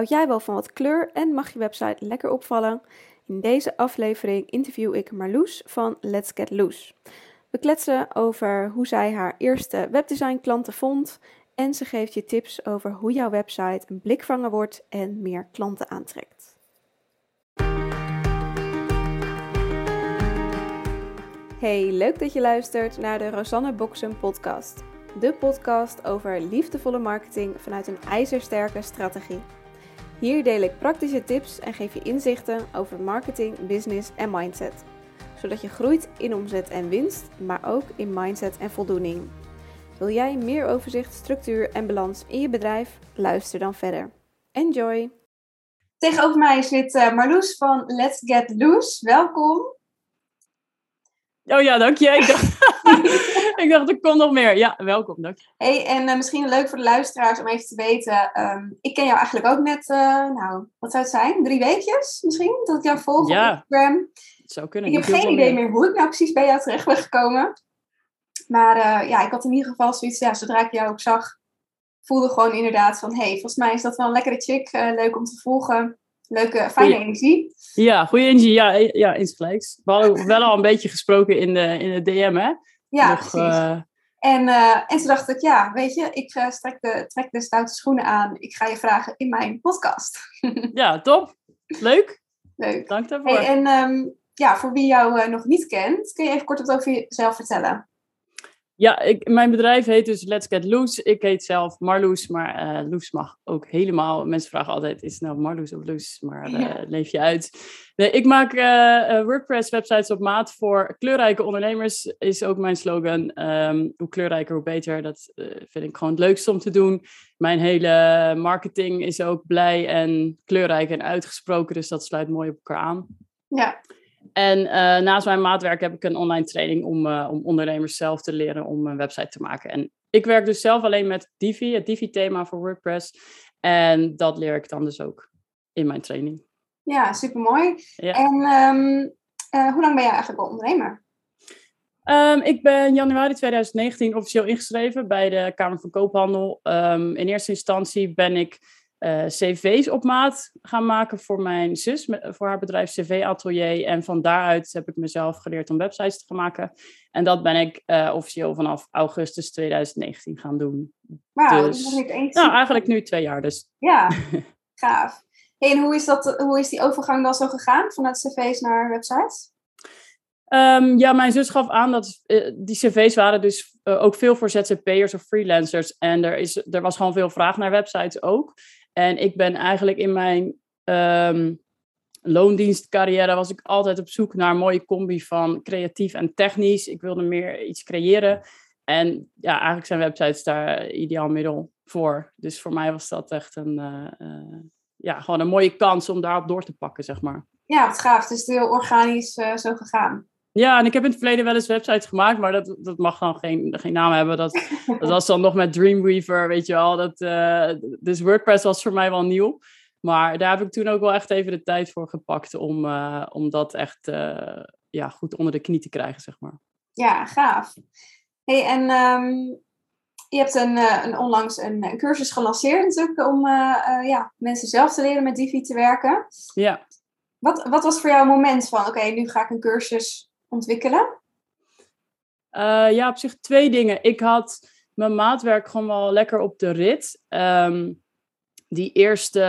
Houd jij wel van wat kleur en mag je website lekker opvallen? In deze aflevering interview ik Marloes van Let's Get Loose. We kletsen over hoe zij haar eerste webdesign klanten vond en ze geeft je tips over hoe jouw website een blikvanger wordt en meer klanten aantrekt. Hey, leuk dat je luistert naar de Rosanne Boksen podcast. De podcast over liefdevolle marketing vanuit een ijzersterke strategie. Hier deel ik praktische tips en geef je inzichten over marketing, business en mindset. Zodat je groeit in omzet en winst, maar ook in mindset en voldoening. Wil jij meer overzicht, structuur en balans in je bedrijf? Luister dan verder. Enjoy! Tegenover mij zit uh, Marloes van Let's Get Loose. Welkom. Oh ja, dank je. Ik dacht, ik dacht er komt nog meer. Ja, welkom. Dank. Hey, en uh, misschien leuk voor de luisteraars om even te weten. Um, ik ken jou eigenlijk ook net, uh, nou, wat zou het zijn? Drie weekjes misschien? Dat ik jou volg ja, op Instagram. Het zou kunnen. Ik heb geen idee meer hoe ik nou precies bij jou terecht ben gekomen. Maar uh, ja, ik had in ieder geval zoiets, ja, zodra ik jou ook zag, voelde gewoon inderdaad van, hé, hey, volgens mij is dat wel een lekkere chick, leuk om te volgen. Leuke, fijne goeie. energie. Ja, goede energie. Ja, ja insgelijks. We hadden wel al een beetje gesproken in de, in de DM, hè? Ja, Nog, precies. Uh... En, uh, en toen dacht ik, ja, weet je, ik uh, trek, de, trek de stoute schoenen aan. Ik ga je vragen in mijn podcast. ja, top. Leuk. Leuk. Dank daarvoor. Hey, en um, ja, voor wie jou nog niet kent, kun je even kort wat over jezelf vertellen? Ja, ik, mijn bedrijf heet dus Let's Get Loose. Ik heet zelf Marloes, maar uh, Loes mag ook helemaal. Mensen vragen altijd, is het nou Marloes of Loes? Maar uh, ja. leef je uit. Nee, ik maak uh, WordPress-websites op maat voor kleurrijke ondernemers, is ook mijn slogan. Um, hoe kleurrijker, hoe beter. Dat vind ik gewoon het leukste om te doen. Mijn hele marketing is ook blij en kleurrijk en uitgesproken, dus dat sluit mooi op elkaar aan. Ja. En uh, naast mijn maatwerk heb ik een online training om, uh, om ondernemers zelf te leren om een website te maken. En ik werk dus zelf alleen met Divi, het Divi-thema voor WordPress. En dat leer ik dan dus ook in mijn training. Ja, supermooi. Ja. En um, uh, hoe lang ben jij eigenlijk al ondernemer? Um, ik ben januari 2019 officieel ingeschreven bij de Kamer van Koophandel. Um, in eerste instantie ben ik uh, cv's op maat gaan maken voor mijn zus, voor haar bedrijf CV Atelier. En van daaruit heb ik mezelf geleerd om websites te gaan maken. En dat ben ik uh, officieel vanaf augustus 2019 gaan doen. Wauw, dus, dat eens. Nou, eigenlijk nu twee jaar dus. Ja, gaaf. Hey, en hoe is, dat, hoe is die overgang dan zo gegaan vanuit cv's naar websites? Um, ja, mijn zus gaf aan dat uh, die cv's waren dus uh, ook veel voor ZZP'ers of freelancers. En er, is, er was gewoon veel vraag naar websites ook. En ik ben eigenlijk in mijn um, loondienstcarrière was ik altijd op zoek naar een mooie combi van creatief en technisch. Ik wilde meer iets creëren. En ja, eigenlijk zijn websites daar ideaal middel voor. Dus voor mij was dat echt een, uh, uh, ja, gewoon een mooie kans om daarop door te pakken, zeg maar. Ja, wat gaaf. Het is heel organisch uh, zo gegaan. Ja, en ik heb in het verleden wel eens websites gemaakt, maar dat, dat mag dan geen, geen naam hebben. Dat, dat was dan nog met Dreamweaver, weet je wel. Dat, uh, dus WordPress was voor mij wel nieuw. Maar daar heb ik toen ook wel echt even de tijd voor gepakt om, uh, om dat echt uh, ja, goed onder de knie te krijgen, zeg maar. Ja, gaaf. Hey, en um, je hebt een, een onlangs een, een, cursus gelanceerd natuurlijk om ja, mensen zelf te leren met Divi te werken. Ja. Wat, wat was voor jou een moment van, oké, okay, nu ga ik een cursus ontwikkelen? Uh, ja, op zich twee dingen. Ik had mijn maatwerk gewoon wel lekker op de rit. Um, die eerste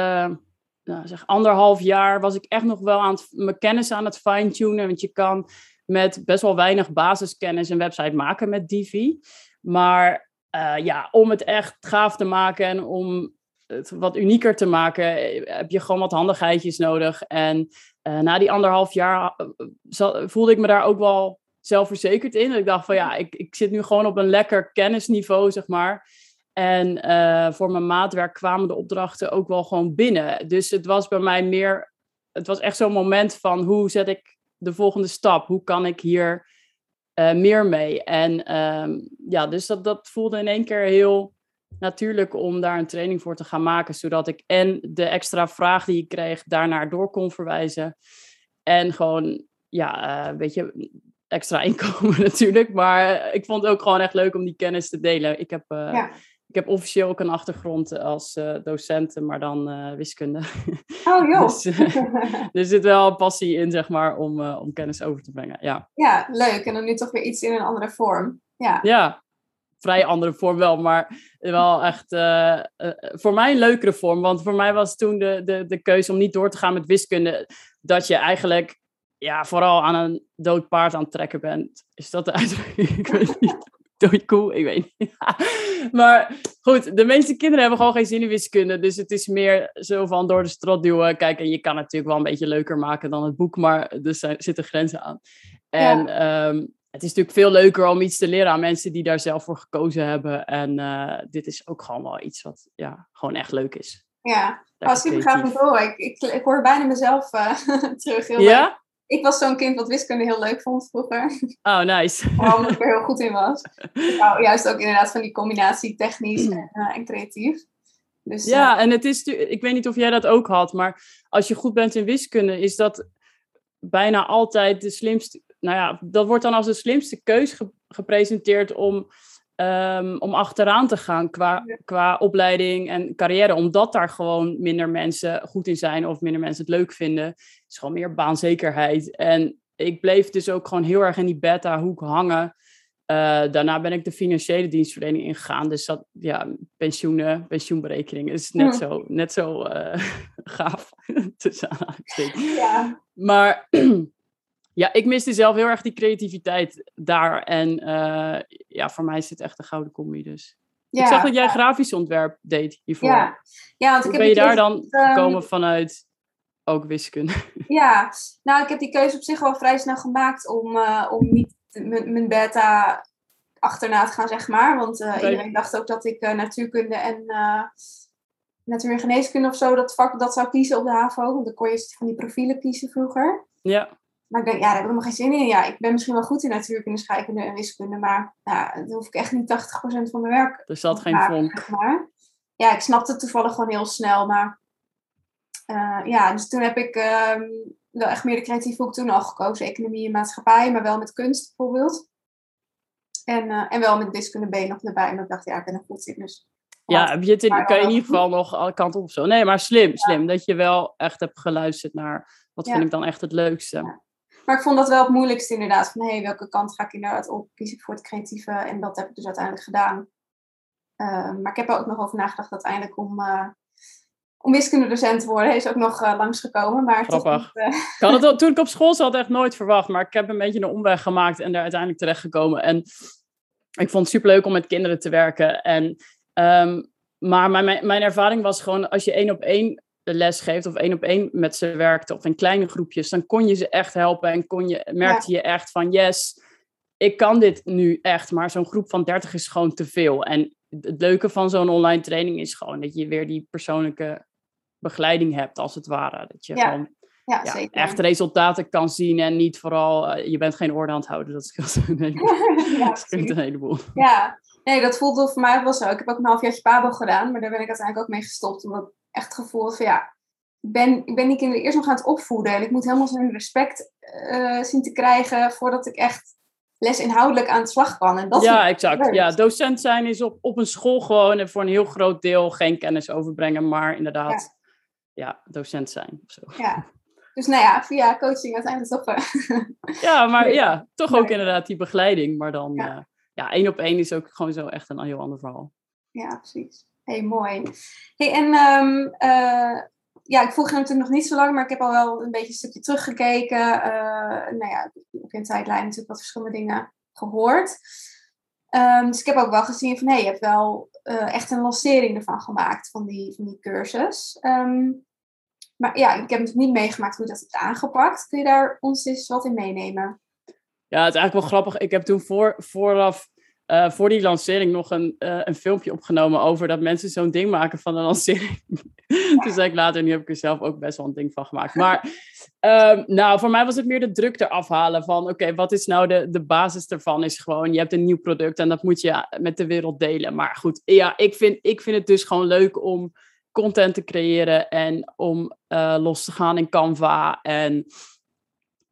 nou, zeg anderhalf jaar was ik echt nog wel aan het, mijn kennis aan het fine-tunen. Want je kan met best wel weinig basiskennis een website maken met Divi. Maar uh, ja, om het echt gaaf te maken en om het wat unieker te maken, heb je gewoon wat handigheidjes nodig. En uh, na die anderhalf jaar uh, voelde ik me daar ook wel zelfverzekerd in. Ik dacht van ja, ik, ik zit nu gewoon op een lekker kennisniveau, zeg maar. En voor mijn maatwerk kwamen de opdrachten ook wel gewoon binnen. Dus het was bij mij meer, het was echt zo'n moment van hoe zet ik de volgende stap? Hoe kan ik hier meer mee? En um, ja, dus dat, dat voelde in één keer heel natuurlijk om daar een training voor te gaan maken, zodat ik en de extra vraag die ik kreeg daarnaar door kon verwijzen. En gewoon, ja, een uh, beetje extra inkomen natuurlijk. Maar ik vond het ook gewoon echt leuk om die kennis te delen. Ik heb uh, ja. ik heb officieel ook een achtergrond als uh, docent, maar dan uh, wiskunde. Oh joh. dus, er zit wel een passie in, zeg maar, om, om kennis over te brengen. Ja. ja, leuk. En dan nu toch weer iets in een andere vorm. Ja, ja vrij andere vorm wel, maar wel echt voor mij een leukere vorm. Want voor mij was toen de, de, de keuze om niet door te gaan met wiskunde, dat je eigenlijk ja, vooral aan een dood paard aan het trekken bent. Is dat de uitdrukking? ik weet niet. Doodkoe? Ik weet niet. maar goed, de meeste kinderen hebben gewoon geen zin in wiskunde. Dus het is meer zo van door de strot duwen. Kijk, en je kan het natuurlijk wel een beetje leuker maken dan het boek. Maar er zitten grenzen aan. En ehm, het is natuurlijk veel leuker om iets te leren aan mensen die daar zelf voor gekozen hebben. En uh, dit is ook gewoon wel iets wat ja, gewoon echt leuk is. Ja, oh, super gaaf te Ik, ik, ik, hoor bijna mezelf uh, terug. Heel ja? Leuk ik was zo'n kind wat wiskunde heel leuk vond vroeger. Oh, nice. Omdat ik er heel goed in was. Nou, juist ook inderdaad van die combinatie technisch en, uh, en creatief. Dus, ja, en het is, ik weet niet of jij dat ook had, maar als je goed bent in wiskunde, is dat bijna altijd de slimste. Nou ja, dat wordt dan als de slimste keus gepresenteerd om um, om achteraan te gaan qua, qua opleiding en carrière. Omdat daar gewoon minder mensen goed in zijn of minder mensen het leuk vinden. Het is gewoon meer baanzekerheid. En ik bleef dus ook gewoon heel erg in die beta-hoek hangen. Uh, daarna ben ik de financiële dienstverlening ingegaan. Dus dat, ja, pensioenen, pensioenberekening is net zo, net zo uh, gaaf. ja. Maar ja, ik miste zelf heel erg die creativiteit daar. En uh, ja, voor mij is het echt een gouden combi dus. Ja, ik zag dat jij grafisch ontwerp deed hiervoor. Ja, ja want ik heb ben je daar dan um, gekomen vanuit ook wiskunde? Ja, nou ik heb die keuze op zich wel vrij snel gemaakt om, uh, om niet mijn beta achterna te gaan, zeg maar. Want uh, iedereen dacht ook dat ik natuurkunde en natuur- en geneeskunde of zo, dat vak dat zou kiezen op de HAVO. Want dan kon je van die profielen kiezen vroeger. Ja. Maar ik denk, ja, daar heb ik nog geen zin in. Ja, ik ben misschien wel goed in natuurkunde, scheikunde en wiskunde, maar ja, dan hoef ik echt niet 80% van mijn werk Er zat geen vonk. maar. Ja, ik snapte het toevallig gewoon heel snel, maar uh, ja, dus toen heb ik um, wel echt meer de creatieve hoek toen al gekozen. Economie en maatschappij, maar wel met kunst bijvoorbeeld. En, uh, en wel met wiskunde B nog erbij. En ik dacht, ja, ik ben er goed in, dus... Ja, heb je het in, kan je in ieder geval nog alle kanten op zo. Nee, maar slim, slim. Dat je wel echt hebt geluisterd naar wat vind ik dan echt het leukste. Maar ik vond dat wel het moeilijkste inderdaad. Van hé, hey, welke kant ga ik inderdaad op? Kies ik voor het creatieve? En dat heb ik dus uiteindelijk gedaan. Uh, maar ik heb er ook nog over nagedacht uiteindelijk om, uh, om wiskundedocent te worden. Hij is ook nog uh, langsgekomen. Maar Grappig. Niet, ik had het, toen ik op school zat echt nooit verwacht. Maar ik heb een beetje een omweg gemaakt en daar uiteindelijk terecht gekomen. En ik vond het superleuk om met kinderen te werken. En, um, maar mijn, mijn ervaring was gewoon, als je één op één les geeft of één op één met ze werkt of in kleine groepjes, dan kon je ze echt helpen en kon je, merkte je echt van yes, ik kan dit nu echt, maar zo'n groep van 30 is gewoon te veel. En het leuke van zo'n online training is gewoon dat je weer die persoonlijke begeleiding hebt, als het ware. Dat je gewoon ja, ja, echt resultaten kan zien en niet vooral, uh, je bent geen orde aan het houden. Dat scheelt een heleboel. ja, een heleboel. Ja, nee, dat voelde voor mij wel zo. Ik heb ook een half jaar Pabo gedaan, maar daar ben ik uiteindelijk ook mee gestopt. Omdat echt het gevoel van ja, ik ben, ik ben die kinderen eerst nog aan het opvoeden. En ik moet helemaal zijn respect uh, zien te krijgen voordat ik echt les inhoudelijk aan de slag kan. En dat ja, exact. Ja, docent zijn is op, op een school gewoon en voor een heel groot deel geen kennis overbrengen, maar inderdaad, ja, ja docent zijn. Of zo. Ja. Dus nou ja, via coaching uiteindelijk toch. ja, maar ja, toch ook inderdaad die begeleiding. Maar dan, ja. Uh, ja, één op één is ook gewoon zo echt een heel ander verhaal. Ja, precies hey, mooi. Hey, en um, uh, ja, ik volg je natuurlijk nog niet zo lang, maar ik heb al wel een beetje een stukje teruggekeken. Uh, nou ja, op een tijdlijn natuurlijk wat verschillende dingen gehoord. Um, dus ik heb ook wel gezien van, hey, je hebt wel uh, echt een lancering ervan gemaakt, van die, van die cursus. Um, maar ja, ik heb het niet meegemaakt hoe dat het aangepakt. Kun je daar ons eens wat in meenemen? Ja, het is eigenlijk wel grappig. Ik heb toen voor, vooraf uh, voor die lancering nog een, uh, een filmpje opgenomen over dat mensen zo'n ding maken van een lancering. Toen zei ik later, nu heb ik er zelf ook best wel een ding van gemaakt. Maar um, nou, voor mij was het meer de druk eraf halen van, oké, wat is nou de, de basis ervan? Is gewoon, je hebt een nieuw product en dat moet je met de wereld delen. Maar goed, ja, ik vind, ik vind het dus gewoon leuk om content te creëren en om uh, los te gaan in Canva en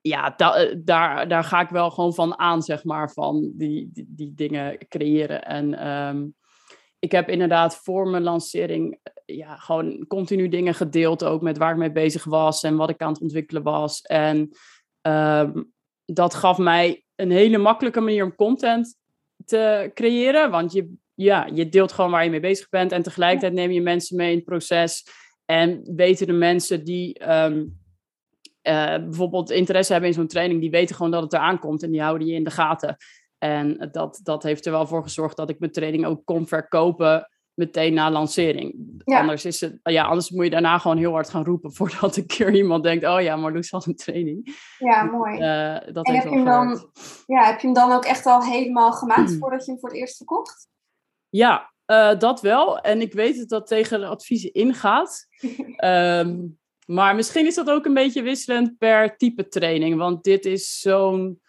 ja, da, eh, daar, daar ga ik wel gewoon van aan, zeg maar, van die, die, die dingen creëren. En um, ik heb inderdaad voor mijn lancering ja, gewoon continu dingen gedeeld, ook met waar ik mee bezig was en wat ik aan het ontwikkelen was. En ehm, dat gaf mij een hele makkelijke manier om content te creëren. Want je, ja, je deelt gewoon waar je mee bezig bent. En tegelijkertijd neem je mensen mee in het proces. En weten de mensen die ehm, eh, bijvoorbeeld interesse hebben in zo'n training, die weten gewoon dat het eraan komt en die houden je in de gaten. En dat, dat heeft er wel voor gezorgd dat ik mijn training ook kon verkopen meteen na lancering. Anders, is het, ja, anders moet je daarna gewoon heel hard gaan roepen voordat een keer iemand denkt, oh ja, maar doe al een training. Ja, mooi. Uh, dat en heb je, hem dan, ja, heb je hem dan ook echt al helemaal gemaakt voordat je hem voor het eerst verkocht? Ja, uh, dat wel. En ik weet dat dat tegen de adviezen ingaat. um, maar misschien is dat ook een beetje wisselend per type training. Want dit is zo'n...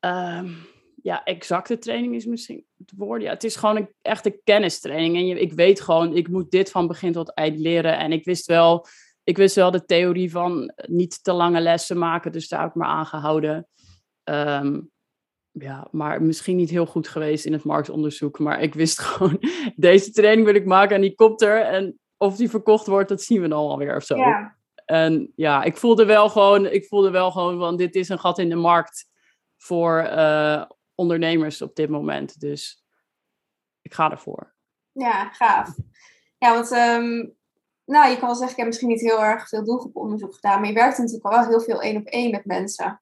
Um, ja, exacte training is misschien het woord. Ja, het is gewoon een echte kennistraining. En je, ik weet gewoon, ik moet dit van begin tot eind leren. En ik wist wel, ik wist wel de theorie van niet te lange lessen maken. Dus daar heb ik me aangehouden. Um, ja, maar misschien niet heel goed geweest in het marktonderzoek. Maar ik wist gewoon, deze training wil ik maken en die komt er. En of die verkocht wordt, dat zien we dan alweer of zo. Ja. En ja, ik voelde wel gewoon, ik voelde wel gewoon, want dit is een gat in de markt voor uh, ondernemers op dit moment. Dus ik ga ervoor. Ja, gaaf. Ja, want um, nou, je kan wel zeggen, ik heb misschien niet heel erg veel doelgroeponderzoek gedaan, maar je werkt natuurlijk al wel heel veel één op één met mensen.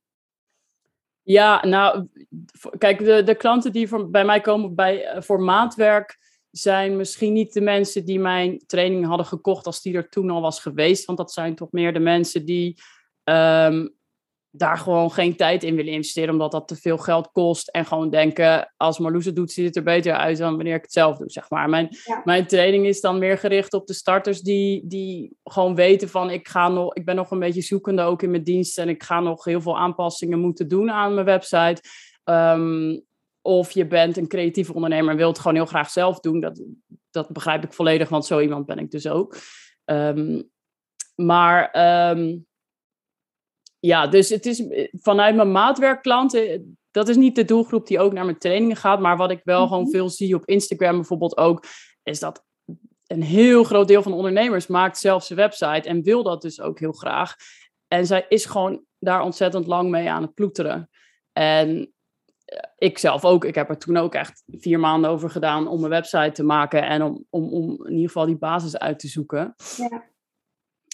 Ja, nou, kijk, de, de klanten die voor, bij mij komen bij, eh, voor maatwerk zijn misschien niet de mensen die mijn training hadden gekocht als die er toen al was geweest. Want dat zijn toch meer de mensen die um, daar gewoon geen tijd in willen investeren, omdat dat te veel geld kost. En gewoon denken, als Marloes het doet, ziet het er beter uit dan wanneer ik het zelf doe, zeg maar. Mijn, mijn training is dan meer gericht op de starters die, die gewoon weten van, ik, ga nog, ik ben nog een beetje zoekende ook in mijn dienst en ik ga nog heel veel aanpassingen moeten doen aan mijn website. Um, of je bent een creatieve ondernemer en wilt het gewoon heel graag zelf doen. Dat, dat begrijp ik volledig, want zo iemand ben ik dus ook. Um, maar um, ja, dus het is vanuit mijn maatwerkklanten, dat is niet de doelgroep die ook naar mijn trainingen gaat. Maar wat ik wel mhm. gewoon veel zie op Instagram bijvoorbeeld ook, is dat een heel groot deel van de ondernemers maakt zelf zijn website en wil dat dus ook heel graag. En zij is gewoon daar ontzettend lang mee aan het ploeteren. En eh, ik zelf ook. Ik heb er toen ook echt vier maanden over gedaan om een website te maken en om, om, om in ieder geval die basis uit te zoeken. Ja.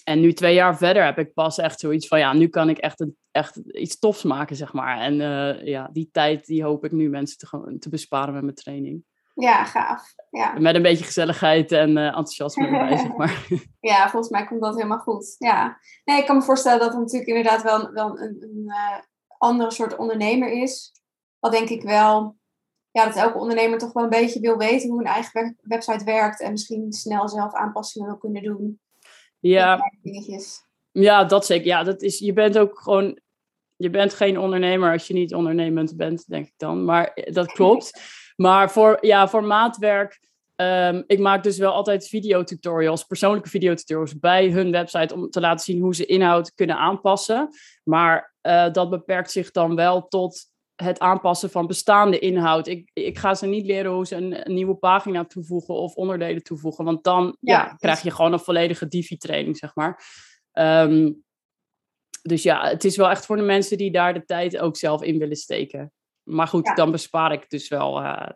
En nu twee jaar verder heb ik pas echt zoiets van, ja, nu kan ik echt, een, echt iets tofs maken, zeg maar. En uh, ja, die tijd die hoop ik nu mensen te, te besparen met mijn training. Ja, gaaf. Ja. Met een beetje gezelligheid en uh, enthousiasme erbij, zeg maar. ja, volgens mij komt dat helemaal goed. Ja. Nee, ik kan me voorstellen dat het natuurlijk inderdaad wel, wel een, een uh, andere soort ondernemer is. Wat denk ik wel, ja, dat elke ondernemer toch wel een beetje wil weten hoe een eigen website werkt. En misschien snel zelf aanpassingen wil kunnen doen. Ja. Ja, dat zeker. Ja, dat is, je bent ook gewoon, je bent geen ondernemer als je niet ondernemend bent, denk ik dan. Maar eh, dat klopt. Maar voor, ja, voor maatwerk, um, ik maak dus wel altijd videotutorials, persoonlijke videotutorials bij hun website om te laten zien hoe ze inhoud kunnen aanpassen. Maar uh, dat beperkt zich dan wel tot het aanpassen van bestaande inhoud. Ik, ik ga ze niet leren hoe ze een, nieuwe pagina toevoegen of onderdelen toevoegen. Want dan ja, krijg je gewoon een volledige Divi-training, zeg maar. Ehm, dus ja, het is wel echt voor de mensen die daar de tijd ook zelf in willen steken. Maar goed, dan bespaar ik dus wel uh,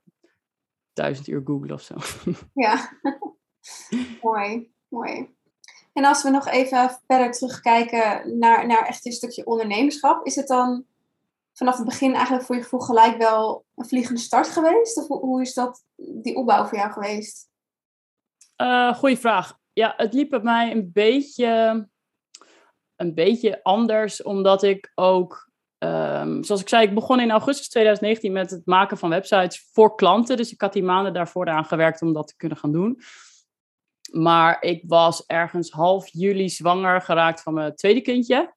duizend uur Google of zo. Ja, mooi, mooi. En als we nog even verder terugkijken naar, naar echt een stukje ondernemerschap, is het dan vanaf het begin eigenlijk voor je gevoel gelijk wel een vliegende start geweest? Of hoe is dat, die opbouw voor jou geweest? Uh, goeie vraag. Ja, het liep bij mij een beetje, een beetje anders, omdat ik ook, um, zoals ik zei, ik begon in augustus 2019 met het maken van websites voor klanten. Dus ik had die maanden daarvoor aan gewerkt om dat te kunnen gaan doen. Maar ik was ergens half juli zwanger geraakt van mijn tweede kindje.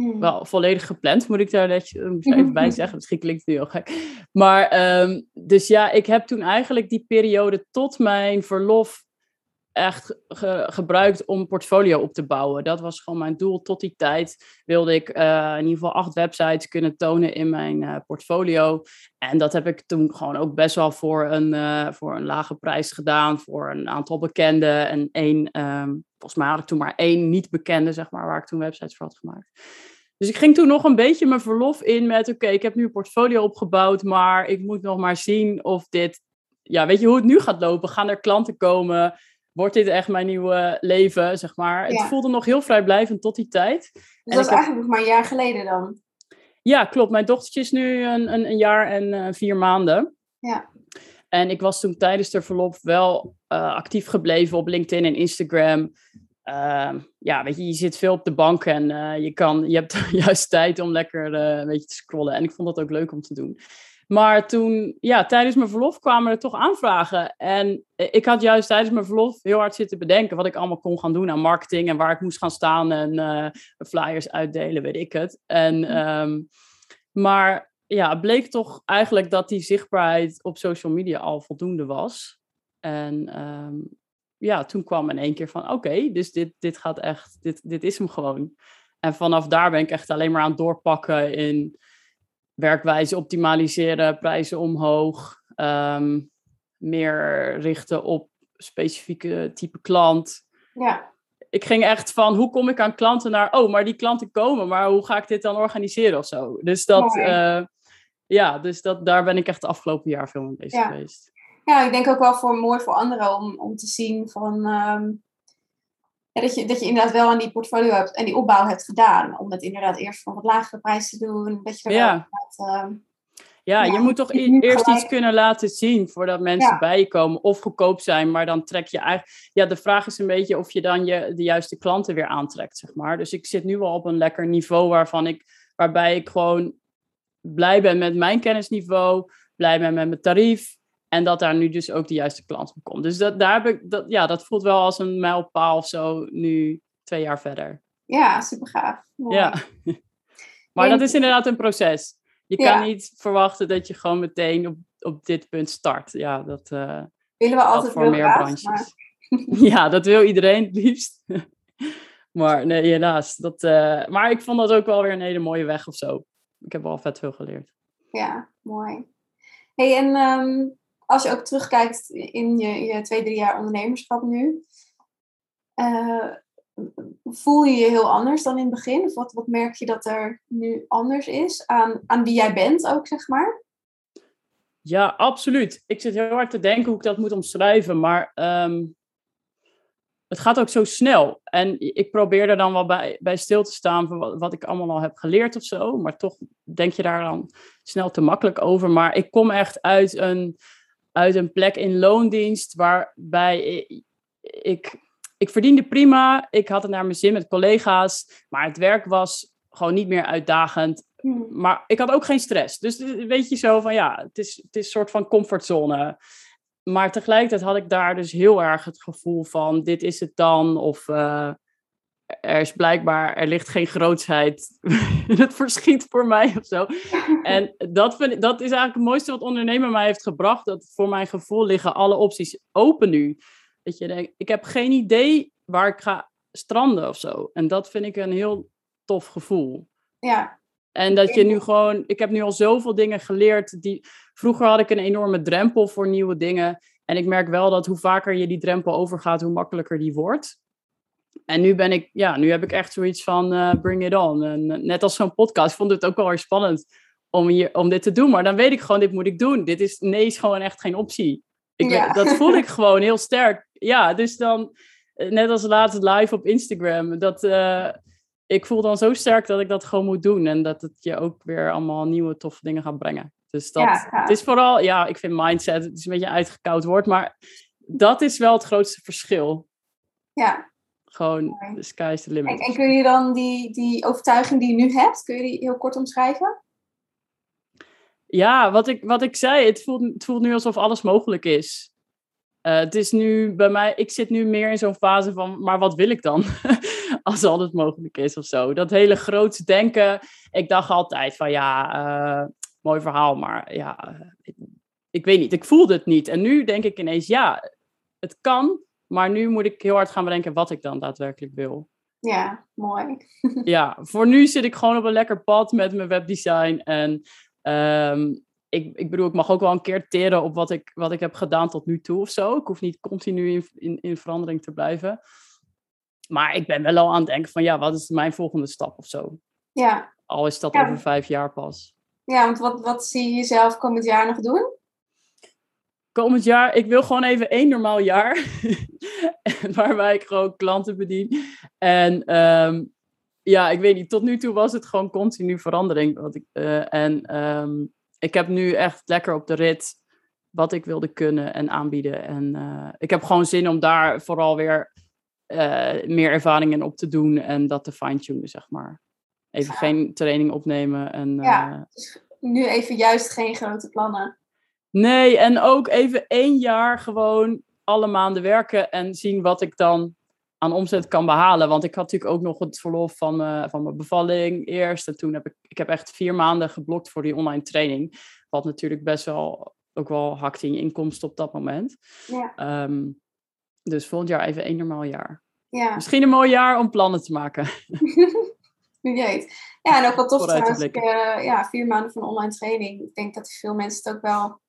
Hmm. Wel volledig gepland, moet ik daar net even bij zeggen. Misschien klinkt het heel gek. Maar, um, dus ja, ik heb toen eigenlijk die periode tot mijn verlof echt gebruikt om portfolio op te bouwen. Dat was gewoon mijn doel. Tot die tijd wilde ik uh, in ieder geval acht websites kunnen tonen in mijn uh, portfolio. En dat heb ik toen gewoon ook best wel voor een, uh, voor een lage prijs gedaan. Voor een aantal bekenden. En één, um, volgens mij had ik toen maar één niet bekende, zeg maar, waar ik toen websites voor had gemaakt. Dus ik ging toen nog een beetje mijn verlof in met: oké, ik heb nu een portfolio opgebouwd, maar ik moet nog maar zien of dit. Ja, weet je hoe het nu gaat lopen? Gaan er klanten komen? Wordt dit echt mijn nieuwe leven, zeg maar? Het voelde nog heel vrijblijvend tot die tijd. Dus en dat is eigenlijk nog maar een jaar geleden dan? Ja, klopt. Mijn dochtertje is nu een, een, een jaar en uh, vier maanden. Ja. En ik was toen tijdens de verlof wel uh, actief gebleven op LinkedIn en Instagram. Uh, ja, weet je, je zit veel op de bank en uh, je, kan, je hebt juist tijd om lekker een beetje te scrollen. En ik vond dat ook leuk om te doen. Maar toen, ja, tijdens mijn verlof kwamen er toch aanvragen. En ik had juist tijdens mijn verlof heel hard zitten bedenken wat ik allemaal kon gaan doen aan marketing en waar ik moest gaan staan en flyers uitdelen, weet ik het. En, um, maar ja, het bleek toch eigenlijk dat die zichtbaarheid op social media al voldoende was. En um, ja, toen kwam in één keer van, oké, okay, dus dit, dit gaat echt, dit, dit is hem gewoon. En vanaf daar ben ik echt alleen maar aan het doorpakken in werkwijze optimaliseren, prijzen omhoog, um, meer richten op specifieke type klant. Ja. Ik ging echt van hoe kom ik aan klanten naar, oh, maar die klanten komen, maar hoe ga ik dit dan organiseren of zo? Dus dat, uh, ja, dus dat, daar ben ik echt het afgelopen jaar veel mee bezig ja. geweest. Ja, ik denk ook wel voor mooi voor anderen om, om te zien van um, ja, dat, je, dat je inderdaad wel aan die portfolio hebt en die opbouw hebt gedaan. Om het inderdaad eerst van wat lagere prijs te doen. Dat je er ja. wel uh, ja, je moet toch eerst iets kunnen laten zien voordat mensen Ja. bij je komen of goedkoop zijn, maar dan trek je eigenlijk. Ja, de vraag is een beetje of je dan je, de juiste klanten weer aantrekt, zeg maar. Dus ik zit nu wel op een lekker niveau waarvan ik, waarbij ik gewoon blij ben met mijn kennisniveau, blij ben met mijn tarief. En dat daar nu dus ook de juiste klant op komt. Dus dat, daar heb ik, dat, ja, dat voelt wel als een mijlpaal of zo, nu twee jaar verder. Ja, super gaaf. Mooi. Ja. Maar En- dat is inderdaad een proces. Je Ja. kan niet verwachten dat je gewoon meteen op, op dit punt start. Ja, dat eh Willen we altijd voor meer graag, branches. maar- Ja, dat wil iedereen het liefst. maar nee, helaas. Dat, eh, maar ik vond dat ook wel weer een hele mooie weg of zo. Ik heb wel vet veel geleerd. Ja, mooi. Hey, en ehm, als je ook terugkijkt in je, je twee, drie jaar ondernemerschap nu, eh, voel je je heel anders dan in het begin? Of wat, wat merk je dat er nu anders is aan, aan wie jij bent ook, zeg maar? Ja, absoluut. Ik zit heel hard te denken hoe ik dat moet omschrijven, maar ehm, het gaat ook zo snel. En ik probeer er dan wel bij, bij stil te staan van wat, wat ik allemaal al heb geleerd of zo, maar toch denk je daar dan snel te makkelijk over. Maar ik kom echt uit een, uit een plek in loondienst waarbij ik, ik, ik verdiende prima, ik had het naar mijn zin met collega's, maar het werk was gewoon niet meer uitdagend Hm. maar ik had ook geen stress. Dus eh, weet je zo van ja, het is, het is een soort van comfortzone. Maar tegelijkertijd had ik daar dus heel erg het gevoel van dit is het dan. Of eh, er is blijkbaar, er ligt geen grootsheid in het verschiet voor mij of zo. En dat, vind, ik- dat is eigenlijk het mooiste wat ondernemen mij heeft gebracht. Dat voor mijn gevoel liggen alle opties open nu. Dat je denkt, ik heb geen idee waar ik ga stranden of zo. En dat vind ik een heel tof gevoel. Ja, En dat je nu gewoon, ik heb nu al zoveel dingen geleerd. Die, vroeger had ik een enorme drempel voor nieuwe dingen. En ik merk wel dat hoe vaker je die drempel overgaat, hoe makkelijker die wordt. En nu ben ik, ja, nu heb ik echt zoiets van eh, bring it on. En, eh, net als zo'n podcast, ik vond het ook wel weer spannend om, hier, om dit te doen. Maar dan weet ik gewoon, dit moet ik doen. Dit is, nee is gewoon echt geen optie. Ik, Ja. Dat voel ik gewoon heel sterk. Ja, dus dan, eh, net als laatst live op Instagram, dat... ik voel dan zo sterk dat ik dat gewoon moet doen. En dat het je ook weer allemaal nieuwe toffe dingen gaat brengen. Dus dat Ja, het is vooral, ja, ik vind mindset, het is een beetje een uitgekoud woord, maar dat is wel het grootste verschil. ja. Gewoon, Mooi. the sky is the limit. en kun je dan die, die overtuiging die je nu hebt, kun je die heel kort omschrijven? Ja, wat ik, wat ik zei, het voelt, het voelt nu alsof alles mogelijk is. Eh, het is nu bij mij, ik zit nu meer in zo'n fase van, maar wat wil ik dan? Als alles mogelijk is of zo. Dat hele grootse denken. Ik dacht altijd van, ja, eh, mooi verhaal, maar ja, eh, ik, ik weet niet, ik voelde het niet. En nu denk ik ineens, ja, het kan, Maar nu moet ik heel hard gaan bedenken wat ik dan daadwerkelijk wil. Ja, mooi. ja, voor nu zit ik gewoon op een lekker pad met mijn webdesign. En ehm, ik, ik bedoel, ik mag ook wel een keer teren op wat ik, wat ik heb gedaan tot nu toe of zo. Ik hoef niet continu in, in, in verandering te blijven. Maar ik ben wel al aan het denken van, ja, wat is mijn volgende stap of zo? Ja. Al is dat Ja. over vijf jaar pas. Ja, want wat, wat zie je jezelf komend jaar nog doen? Komend jaar, ik wil gewoon even één normaal jaar. waarbij ik gewoon klanten bedien. En ehm, ja, ik weet niet, tot nu toe was het gewoon continu verandering. Wat ik, eh, en ehm, ik heb nu echt lekker op de rit wat ik wilde kunnen en aanbieden. En eh, ik heb gewoon zin om daar vooral weer eh, meer ervaring in op te doen en dat te fine-tunen, zeg maar. Even geen training opnemen. En, Ja. eh, Nu even juist geen grote plannen. Nee, en ook even één jaar gewoon alle maanden werken en zien wat ik dan aan omzet kan behalen. Want ik had natuurlijk ook nog het verlof van, eh, van mijn bevalling eerst. En toen heb ik, ik heb echt vier maanden geblokt voor die online training. Wat natuurlijk best wel ook wel hakt in je inkomsten op dat moment. Ja. Ehm, dus volgend jaar even één normaal jaar. Ja, Misschien een mooi jaar om plannen te maken. wie weet. Ja, en ook wel tof trouwens. Ik, eh, ja, vier maanden van online training. Ik denk dat veel mensen het ook wel...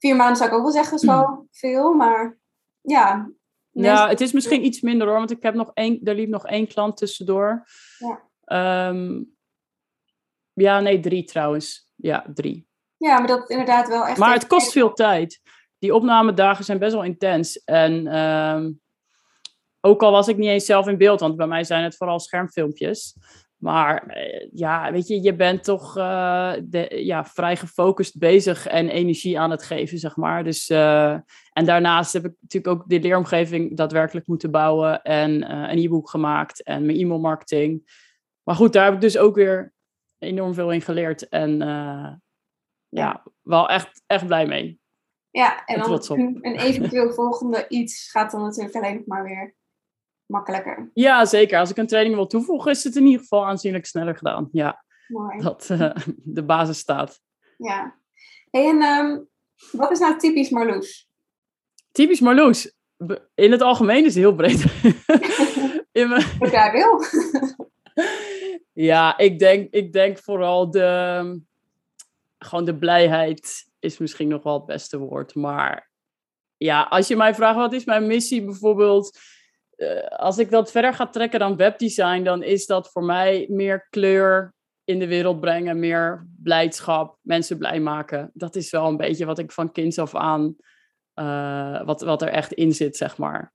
Vier maanden zou ik ook wel zeggen, is wel veel. Maar ja, Ja, het is misschien iets minder hoor, want ik heb nog één, er liep nog één klant tussendoor. Ja. Ehm, ja, nee, drie trouwens. Ja, drie. Ja, maar dat inderdaad wel echt... Maar het kost veel tijd. Die opnamedagen zijn best wel intens. En ehm, ook al was ik niet eens zelf in beeld, want bij mij zijn het vooral schermfilmpjes. Maar eh, ja, weet je, je bent toch eh, de, ja, vrij gefocust bezig en energie aan het geven, zeg maar. Dus, eh, en daarnaast heb ik natuurlijk ook de leeromgeving daadwerkelijk moeten bouwen en een e-book gemaakt en mijn e-mailmarketing. Maar goed, daar heb ik dus ook weer enorm veel in geleerd. En ja, wel echt, echt blij mee. Ja, en En dan een eventueel volgende iets gaat dan natuurlijk alleen nog maar weer makkelijker. Ja, zeker. Als ik een training wil toevoegen, is het in ieder geval aanzienlijk sneller gedaan. Ja, Mooi. dat eh, de basis staat. Ja. Hey, en ehm, wat is nou typisch Marloes? Typisch Marloes. In het algemeen is het heel breed. in mijn, Wat jij wil. ja, ik denk, ik denk vooral de, gewoon de blijheid is misschien nog wel het beste woord. Maar ja, als je mij vraagt wat is mijn missie bijvoorbeeld, eh, als ik dat verder ga trekken dan webdesign, dan is dat voor mij meer kleur in de wereld brengen, meer blijdschap, mensen blij maken. Dat is wel een beetje wat ik van kinds af aan, eh, wat, wat er echt in zit, zeg maar.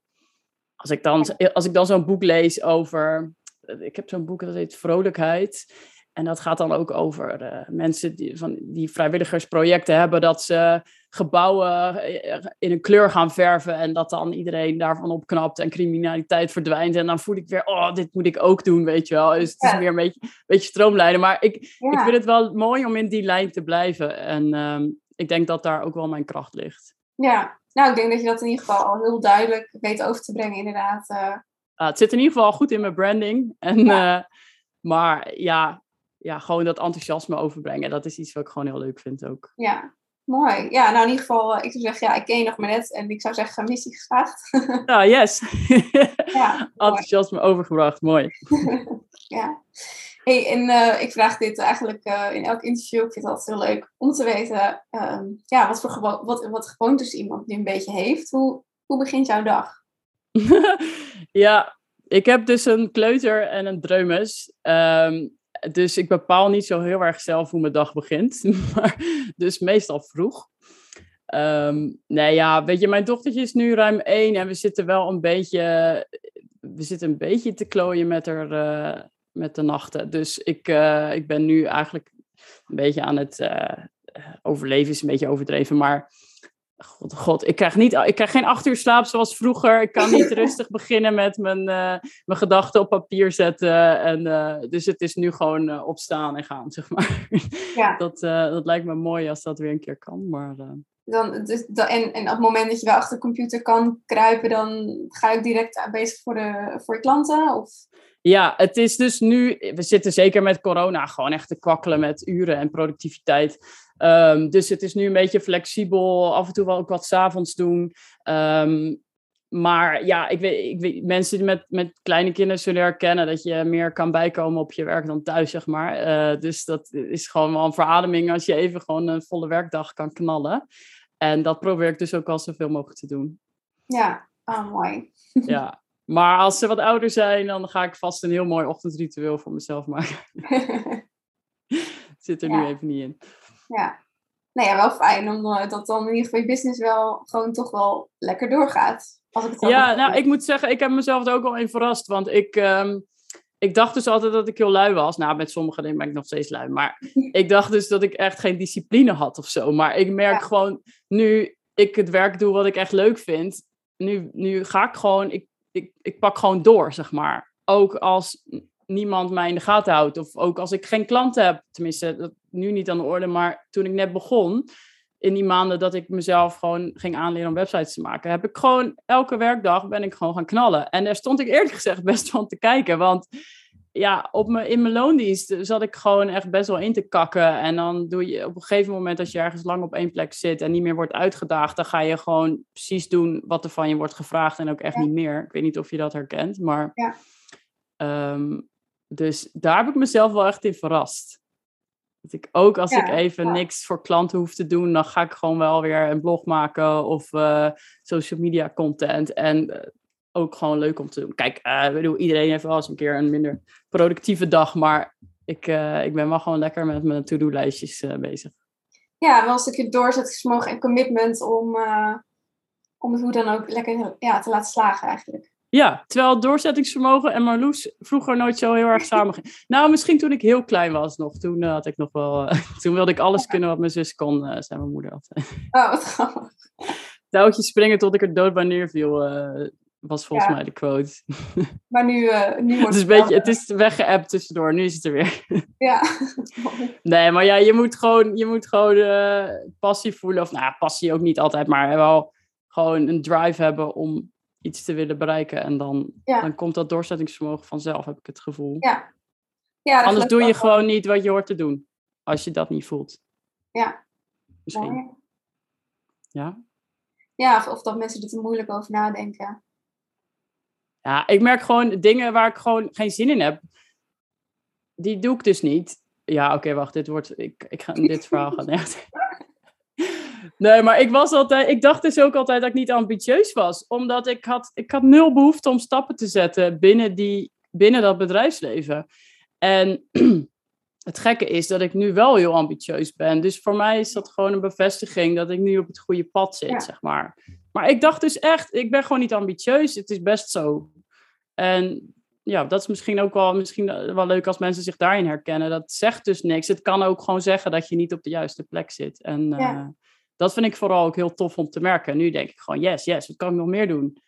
Als ik dan, als ik dan zo'n boek lees over, ik heb zo'n boek dat heet Vrolijkheid. En dat gaat dan ook over eh, mensen die, van, die vrijwilligersprojecten hebben, dat ze gebouwen eh, in een kleur gaan verven en dat dan iedereen daarvan opknapt en criminaliteit verdwijnt. En dan voel ik weer, oh, dit moet ik ook doen, weet je wel. Dus het is meer een beetje, een beetje stroomlijnen. Maar ik, ik vind het wel mooi om in die lijn te blijven. En ehm, ik denk dat daar ook wel mijn kracht ligt. ja, nou, ik denk dat je dat in ieder geval al heel duidelijk weet over te brengen, inderdaad. eh. Het zit in ieder geval goed in mijn branding. En, eh, maar ja, ja, gewoon dat enthousiasme overbrengen, dat is iets wat ik gewoon heel leuk vind ook. ja, mooi. Ja, nou in ieder geval, eh, ik zou zeggen, ja, ik ken je nog maar net. En ik zou zeggen, missie geslaagd. Ja, yes. ja, enthousiasme overgebracht, mooi. ja. Hey, en eh, ik vraag dit eigenlijk eh, in elk interview. Ik vind het altijd heel leuk om te weten ehm, ja, wat voor gewo wat, wat gewoontes iemand nu een beetje heeft. Hoe, hoe begint jouw dag? ja, ik heb dus een kleuter en een dreumes. Ehm, dus ik bepaal niet zo heel erg zelf hoe mijn dag begint. Maar, dus meestal vroeg. Ehm, nee, ja, weet je, mijn dochtertje is nu ruim één en we zitten wel een beetje, we zitten een beetje te klooien met, haar, eh, met de nachten. Dus ik, eh, ik ben nu eigenlijk een beetje aan het eh, overleven, is een beetje overdreven, maar God, God, ik krijg, niet, ik krijg geen acht uur slaap zoals vroeger. Ik kan niet rustig beginnen met mijn, eh, mijn gedachten op papier zetten. En, eh, dus het is nu gewoon eh, opstaan en gaan, zeg maar. Ja. Dat, dat lijkt me mooi als dat weer een keer kan. Maar Dan, dus, da- en, en op het moment dat je wel achter de computer kan kruipen, dan ga je ook direct bezig voor, de, voor je klanten? Of? ja, het is dus nu... We zitten zeker met corona gewoon echt te kwakkelen met uren en productiviteit. Ehm, dus het is nu een beetje flexibel. Af en toe wel ook wat 's avonds doen. Ehm, maar ja, ik weet, ik weet, mensen met, met kleine kinderen zullen herkennen dat je meer kan bijkomen op je werk dan thuis, zeg maar. Eh, dus dat is gewoon wel een verademing als je even gewoon een volle werkdag kan knallen. En dat probeer ik dus ook al zoveel mogelijk te doen. Ja, oh, mooi. Ja, maar als ze wat ouder zijn, dan ga ik vast een heel mooi ochtendritueel voor mezelf maken. Zit er nu even niet in. Ja, nou ja, wel fijn omdat dat dan in ieder geval je business wel gewoon toch wel lekker doorgaat. Als ik het ja, nou, ik moet zeggen, ik heb mezelf er ook wel in verrast. Want ik, ehm, ik dacht dus altijd dat ik heel lui was. Nou, met sommige dingen ben ik nog steeds lui. Maar ik dacht dus dat ik echt geen discipline had of zo. Maar ik merk gewoon, nu ik het werk doe wat ik echt leuk vind. Nu, nu ga ik gewoon, ik, ik, ik pak gewoon door, zeg maar. Ook als niemand mij in de gaten houdt. Of ook als ik geen klanten heb. Tenminste, dat nu niet aan de orde. Maar toen ik net begon, in die maanden dat ik mezelf gewoon ging aanleren om websites te maken, heb ik gewoon elke werkdag ben ik gewoon gaan knallen. En daar stond ik eerlijk gezegd best van te kijken. Want ja, op me, in mijn loondienst zat ik gewoon echt best wel in te kakken. En dan doe je op een gegeven moment, als je ergens lang op één plek zit en niet meer wordt uitgedaagd, dan ga je gewoon precies doen wat er van je wordt gevraagd en ook echt niet meer. Ik weet niet of je dat herkent, maar. Ja. Ehm, dus daar heb ik mezelf wel echt in verrast. Dat ik ook als ik even niks voor klanten hoef te doen, dan ga ik gewoon wel weer een blog maken of uh, social media content. En uh, ook gewoon leuk om te doen. Kijk, uh, bedoel, iedereen heeft wel eens een keer een minder productieve dag, maar ik, ik ben wel gewoon lekker met mijn to-do-lijstjes bezig. Ja, wel een stukje doorzettingsvermogen en commitment om, om het hoe dan ook lekker ja, te laten slagen eigenlijk. Ja, terwijl doorzettingsvermogen en Marloes vroeger nooit zo heel erg samen gingen. Nou, misschien toen ik heel klein was nog. Toen uh, had ik nog wel... Uh, toen wilde ik alles kunnen wat mijn zus kon, uh, zei mijn moeder altijd. Oh, wat grappig. Touwtjes springen tot ik er dood bij neerviel, was volgens mij de quote. Maar nu, nu wordt het... Is een beetje, het is weggeappt tussendoor, nu is het er weer. Ja. nee, maar ja, je moet gewoon, je moet gewoon passie voelen. Of nou, passie ook niet altijd, maar wel gewoon een drive hebben om iets te willen bereiken. En dan, dan komt dat doorzettingsvermogen vanzelf, heb ik het gevoel. Ja. ja Anders doe je gewoon niet wat je hoort te doen. Als je dat niet voelt. Ja. Misschien. Ja? Ja, of, of dat mensen er te moeilijk over nadenken. Ja, ik merk gewoon dingen waar ik gewoon geen zin in heb. Die doe ik dus niet. Ja, oké, wacht. Dit wordt. Ik, ik ga dit verhaal gaan echt. Nee, maar ik was altijd, ik dacht dus ook altijd dat ik niet ambitieus was. Omdat ik had, ik had nul behoefte om stappen te zetten binnen, die, binnen dat bedrijfsleven. En het gekke is dat ik nu wel heel ambitieus ben. Dus voor mij is dat gewoon een bevestiging dat ik nu op het goede pad zit, zeg maar. Maar ik dacht dus echt, ik ben gewoon niet ambitieus. Het is best zo. En ja, dat is misschien ook wel, misschien wel leuk als mensen zich daarin herkennen. Dat zegt dus niks. Het kan ook gewoon zeggen dat je niet op de juiste plek zit. En ja. Eh, dat vind ik vooral ook heel tof om te merken. Nu denk ik gewoon, yes, yes, wat kan ik nog meer doen?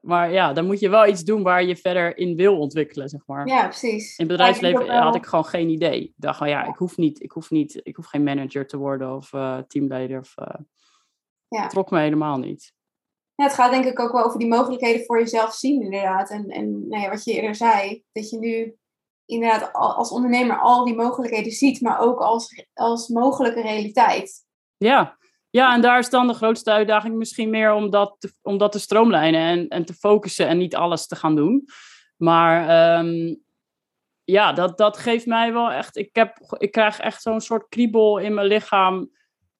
Maar ja, dan moet je wel iets doen waar je verder in wil ontwikkelen, zeg maar. Ja, precies. In het bedrijfsleven had ik gewoon geen idee. Ik dacht van ja, ik hoef niet, ik hoef niet, ik hoef geen manager te worden of uh, teamleider. Of, uh, ja. trok me helemaal niet. Ja, het gaat denk ik ook wel over die mogelijkheden voor jezelf zien, inderdaad. En, en nou ja, wat je eerder zei, dat je nu inderdaad als ondernemer al die mogelijkheden ziet, maar ook als, als mogelijke realiteit. Ja, ja, en daar is dan de grootste uitdaging misschien meer om dat te, om dat te stroomlijnen en, en te focussen en niet alles te gaan doen. Maar um, ja, dat, dat geeft mij wel echt. Ik, heb, ik krijg echt zo'n soort kriebel in mijn lichaam.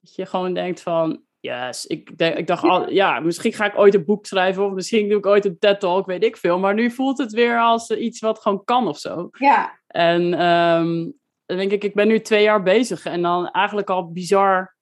Dat je gewoon denkt van. Yes, ik, denk, ik dacht al, ja, misschien ga ik ooit een boek schrijven of misschien doe ik ooit een TED-talk, weet ik veel. Maar nu voelt het weer als iets wat gewoon kan of zo. Ja. En um, dan denk ik, ik ben nu twee jaar bezig en dan eigenlijk al bizar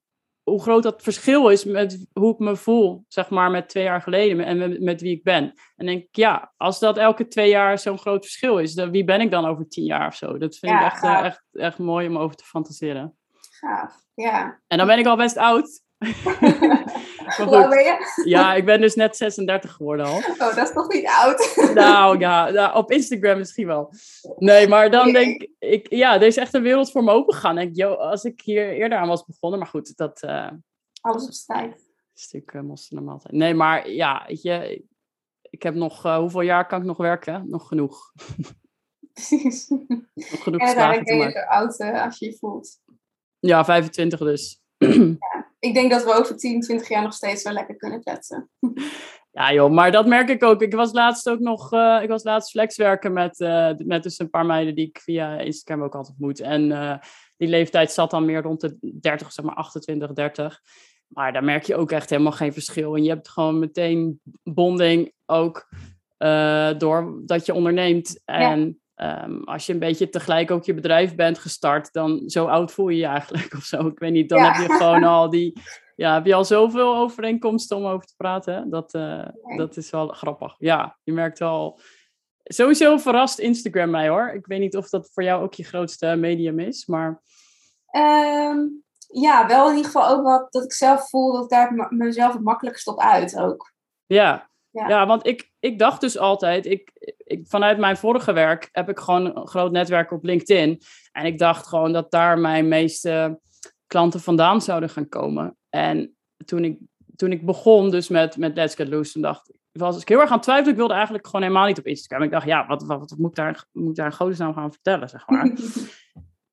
hoe groot dat verschil is met hoe ik me voel, zeg maar, met twee jaar geleden en met, met wie ik ben. En denk ik, ja, als dat elke twee jaar zo'n groot verschil is, dan wie ben ik dan over tien jaar of zo? Dat vind ik echt, uh, echt, echt mooi om over te fantaseren. Gaaf, ja. En dan ben ik al best oud. Hoe ben je? Ja, ik ben dus net 36 geworden al. Oh, dat is toch niet oud? nou ja, nou, op Instagram misschien wel. Nee, maar dan denk ik, ja, er is echt een wereld voor me open gegaan. Ik, yo, als ik hier eerder aan was begonnen, maar goed, dat... Uh, Alles op tijd. Een stuk uh, normaal. Nee, maar ja, weet je, ik heb nog, uh, hoeveel jaar kan ik nog werken? Nog genoeg. Precies. nog genoeg en uiteindelijk ben je oud als je je voelt. Ja, 25 dus. ja ik denk dat we over 10, 20 jaar nog steeds wel lekker kunnen kletsen. Ja joh, maar dat merk ik ook. Ik was laatst ook nog, uh, ik was laatst flexwerken met, uh, met dus een paar meiden die ik via Instagram ook altijd moet. En uh, die leeftijd zat dan meer rond de 30, zeg maar 28, 30. Maar daar merk je ook echt helemaal geen verschil. En je hebt gewoon meteen bonding ook door dat je onderneemt. En ja. Um, als je een beetje tegelijk ook je bedrijf bent gestart, dan zo oud voel je je eigenlijk of zo. Ik weet niet, dan ja. heb je gewoon al die ja, heb je al zoveel overeenkomsten om over te praten. Dat, uh, dat is wel grappig. Ja, je merkt wel. Sowieso verrast Instagram mij hoor. Ik weet niet of dat voor jou ook je grootste medium is, maar. Um, ja, wel in ieder geval ook wat dat ik zelf voel dat ik daar mezelf het makkelijkst op uit ook. Ja, ja. ja want ik, ik dacht dus altijd, ik, ik, vanuit mijn vorige werk heb ik gewoon een groot netwerk op LinkedIn. En ik dacht gewoon dat daar mijn meeste klanten vandaan zouden gaan komen. En toen ik, toen ik begon dus met, met Let's Get Loose, toen dacht ik, was ik heel erg aan het twijfelen. Ik wilde eigenlijk gewoon helemaal niet op Instagram. Ik dacht, ja, wat, wat, wat moet, ik daar, moet ik daar in godesnaam gaan vertellen, zeg maar.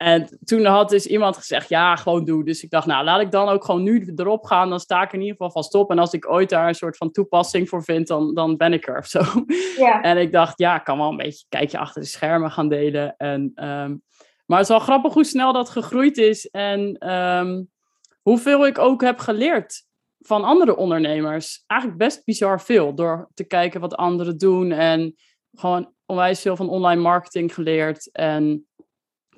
en toen had dus iemand gezegd, ja, gewoon doe. Dus ik dacht, nou, laat ik dan ook gewoon nu erop gaan. Dan sta ik in ieder geval van stop. En als ik ooit daar een soort van toepassing voor vind, dan, dan ben ik er of zo. Ja. En ik dacht, ja, ik kan wel een beetje een kijkje achter de schermen gaan delen. En, um, maar het is wel grappig hoe snel dat gegroeid is. En um, hoeveel ik ook heb geleerd van andere ondernemers. Eigenlijk best bizar veel. Door te kijken wat anderen doen. En gewoon onwijs veel van online marketing geleerd. En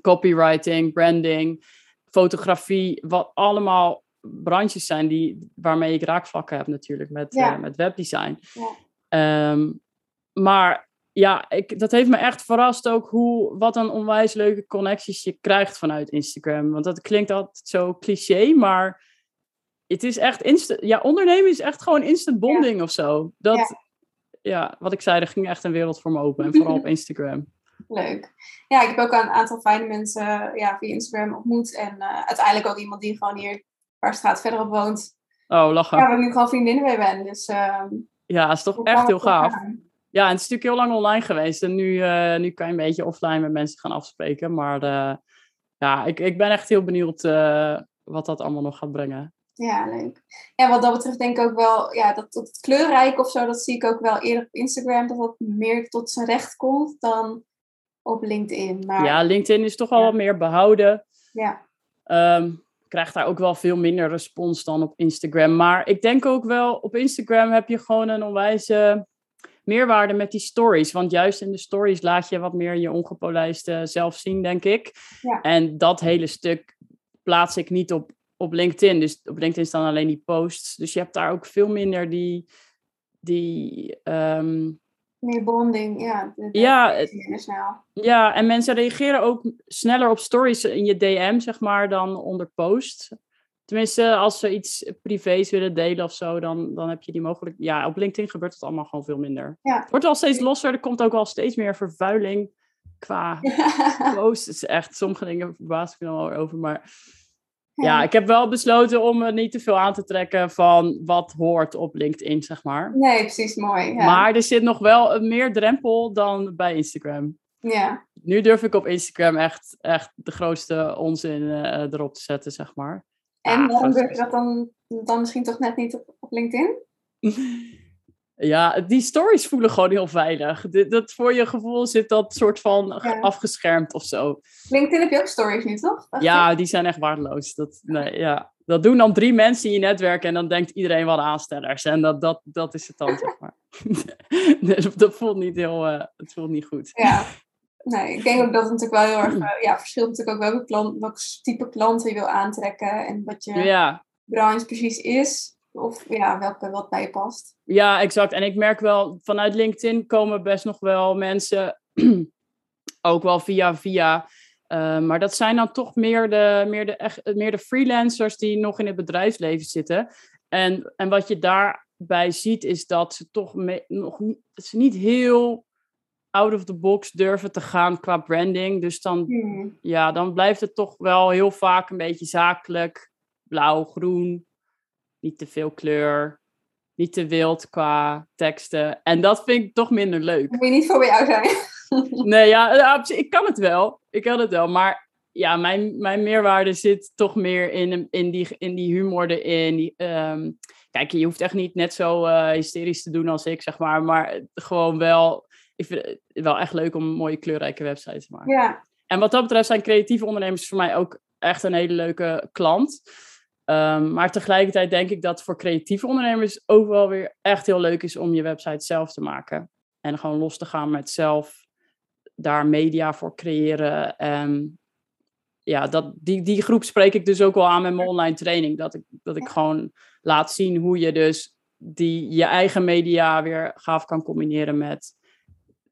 copywriting, branding, fotografie. Wat allemaal branches zijn die, waarmee ik raakvlakken heb natuurlijk met, ja. uh, met webdesign. Ja. Um, maar ja, ik, dat heeft me echt verrast ook hoe, wat een onwijs leuke connecties je krijgt vanuit Instagram. Want dat klinkt altijd zo cliché, maar het is echt instant. Ja, ondernemen is echt gewoon instant bonding ja. of zo. Dat, ja. ja. wat ik zei, er ging echt een wereld voor me open. En vooral op Instagram. Leuk. Ja, ik heb ook een aantal fijne mensen ja, via Instagram ontmoet. En uh, uiteindelijk ook iemand die gewoon hier een paar straat verderop woont. Oh, lachen. Ja, waar ik nu gewoon vriendinnen mee ben. Dus, uh, ja, dat is toch echt heel gaaf. Gaan. Ja, en het is natuurlijk heel lang online geweest. En nu, uh, nu kan je een beetje offline met mensen gaan afspreken. Maar ja, ik, ik ben echt heel benieuwd wat dat allemaal nog gaat brengen. Ja, leuk. Ja, wat dat betreft denk ik ook wel, ja, dat, dat het kleurrijk of zo, dat zie ik ook wel eerder op Instagram, dat dat meer tot zijn recht komt dan op LinkedIn. Maar, ja, LinkedIn is toch wel ja. wat meer behouden. Ja. Um, krijgt daar ook wel veel minder respons dan op Instagram. Maar ik denk ook wel, op Instagram heb je gewoon een onwijze meerwaarde met die stories. Want juist in de stories laat je wat meer je ongepolijste zelf zien, denk ik. Ja. En dat hele stuk plaats ik niet op op LinkedIn. Dus op LinkedIn staan alleen die posts. Dus je hebt daar ook veel minder die. die um... Meer bonding, ja. Ja, snel. ja, en mensen reageren ook sneller op stories in je DM, zeg maar, dan onder post. Tenminste, als ze iets privés willen delen of zo, dan, dan heb je die mogelijk. Ja, op LinkedIn gebeurt het allemaal gewoon veel minder. Ja. Het wordt wel steeds losser, er komt ook wel steeds meer vervuiling qua posts. Het is echt, sommige dingen verbaas ik me wel over, maar ja, ik heb wel besloten om me niet te veel aan te trekken van wat hoort op LinkedIn, zeg maar. Nee, precies, mooi. Ja. Maar er zit nog wel een meer drempel dan bij Instagram. Ja. Nu durf ik op Instagram echt, echt de grootste onzin uh, erop te zetten, zeg maar. En waarom durf je dat dan, dan misschien toch net niet op, op LinkedIn? Ja, die stories voelen gewoon heel veilig. Dat voor je gevoel zit dat soort van ja. afgeschermd of zo. LinkedIn heb je ook stories nu, toch? Dacht ja, die zijn echt waardeloos. Dat, nee, ja. dat doen dan drie mensen in je netwerk en dan denkt iedereen wel aanstellers. En dat, dat, dat is het dan, zeg maar. dat voelt niet heel, uh, het voelt niet goed. Ja. Nee, ik denk ook dat het natuurlijk wel heel erg, uh, ja, verschilt natuurlijk ook welke klant, welk type klanten je wil aantrekken en wat je ja. branche precies is. Of ja, welke wat bij je past. Ja, exact. En ik merk wel, vanuit LinkedIn komen best nog wel mensen, ook wel via via. Uh, maar dat zijn dan toch meer de, meer, de, echt, meer de freelancers die nog in het bedrijfsleven zitten. En, en wat je daarbij ziet, is dat ze toch me, nog niet, ze niet heel out of the box durven te gaan qua branding. Dus dan, hmm. ja, dan blijft het toch wel heel vaak een beetje zakelijk. Blauw, groen, niet te veel kleur, niet te wild qua teksten. En dat vind ik toch minder leuk. Moet je niet voor bij jou zijn? nee, ja, ik kan het wel. Ik kan het wel. Maar ja, mijn, mijn meerwaarde zit toch meer in, in, die, in die humor erin. Die, ehm, kijk, je hoeft echt niet net zo uh, hysterisch te doen als ik, zeg maar. Maar gewoon wel, ik vind het wel echt leuk om een mooie kleurrijke website te maken. Ja. En wat dat betreft zijn creatieve ondernemers voor mij ook echt een hele leuke klant. Um, maar tegelijkertijd denk ik dat voor creatieve ondernemers ook wel weer echt heel leuk is om je website zelf te maken. En gewoon los te gaan met zelf daar media voor creëren. En ja, dat, die, die groep spreek ik dus ook wel aan met mijn online training. Dat ik, dat ik gewoon laat zien hoe je dus die, je eigen media weer gaaf kan combineren met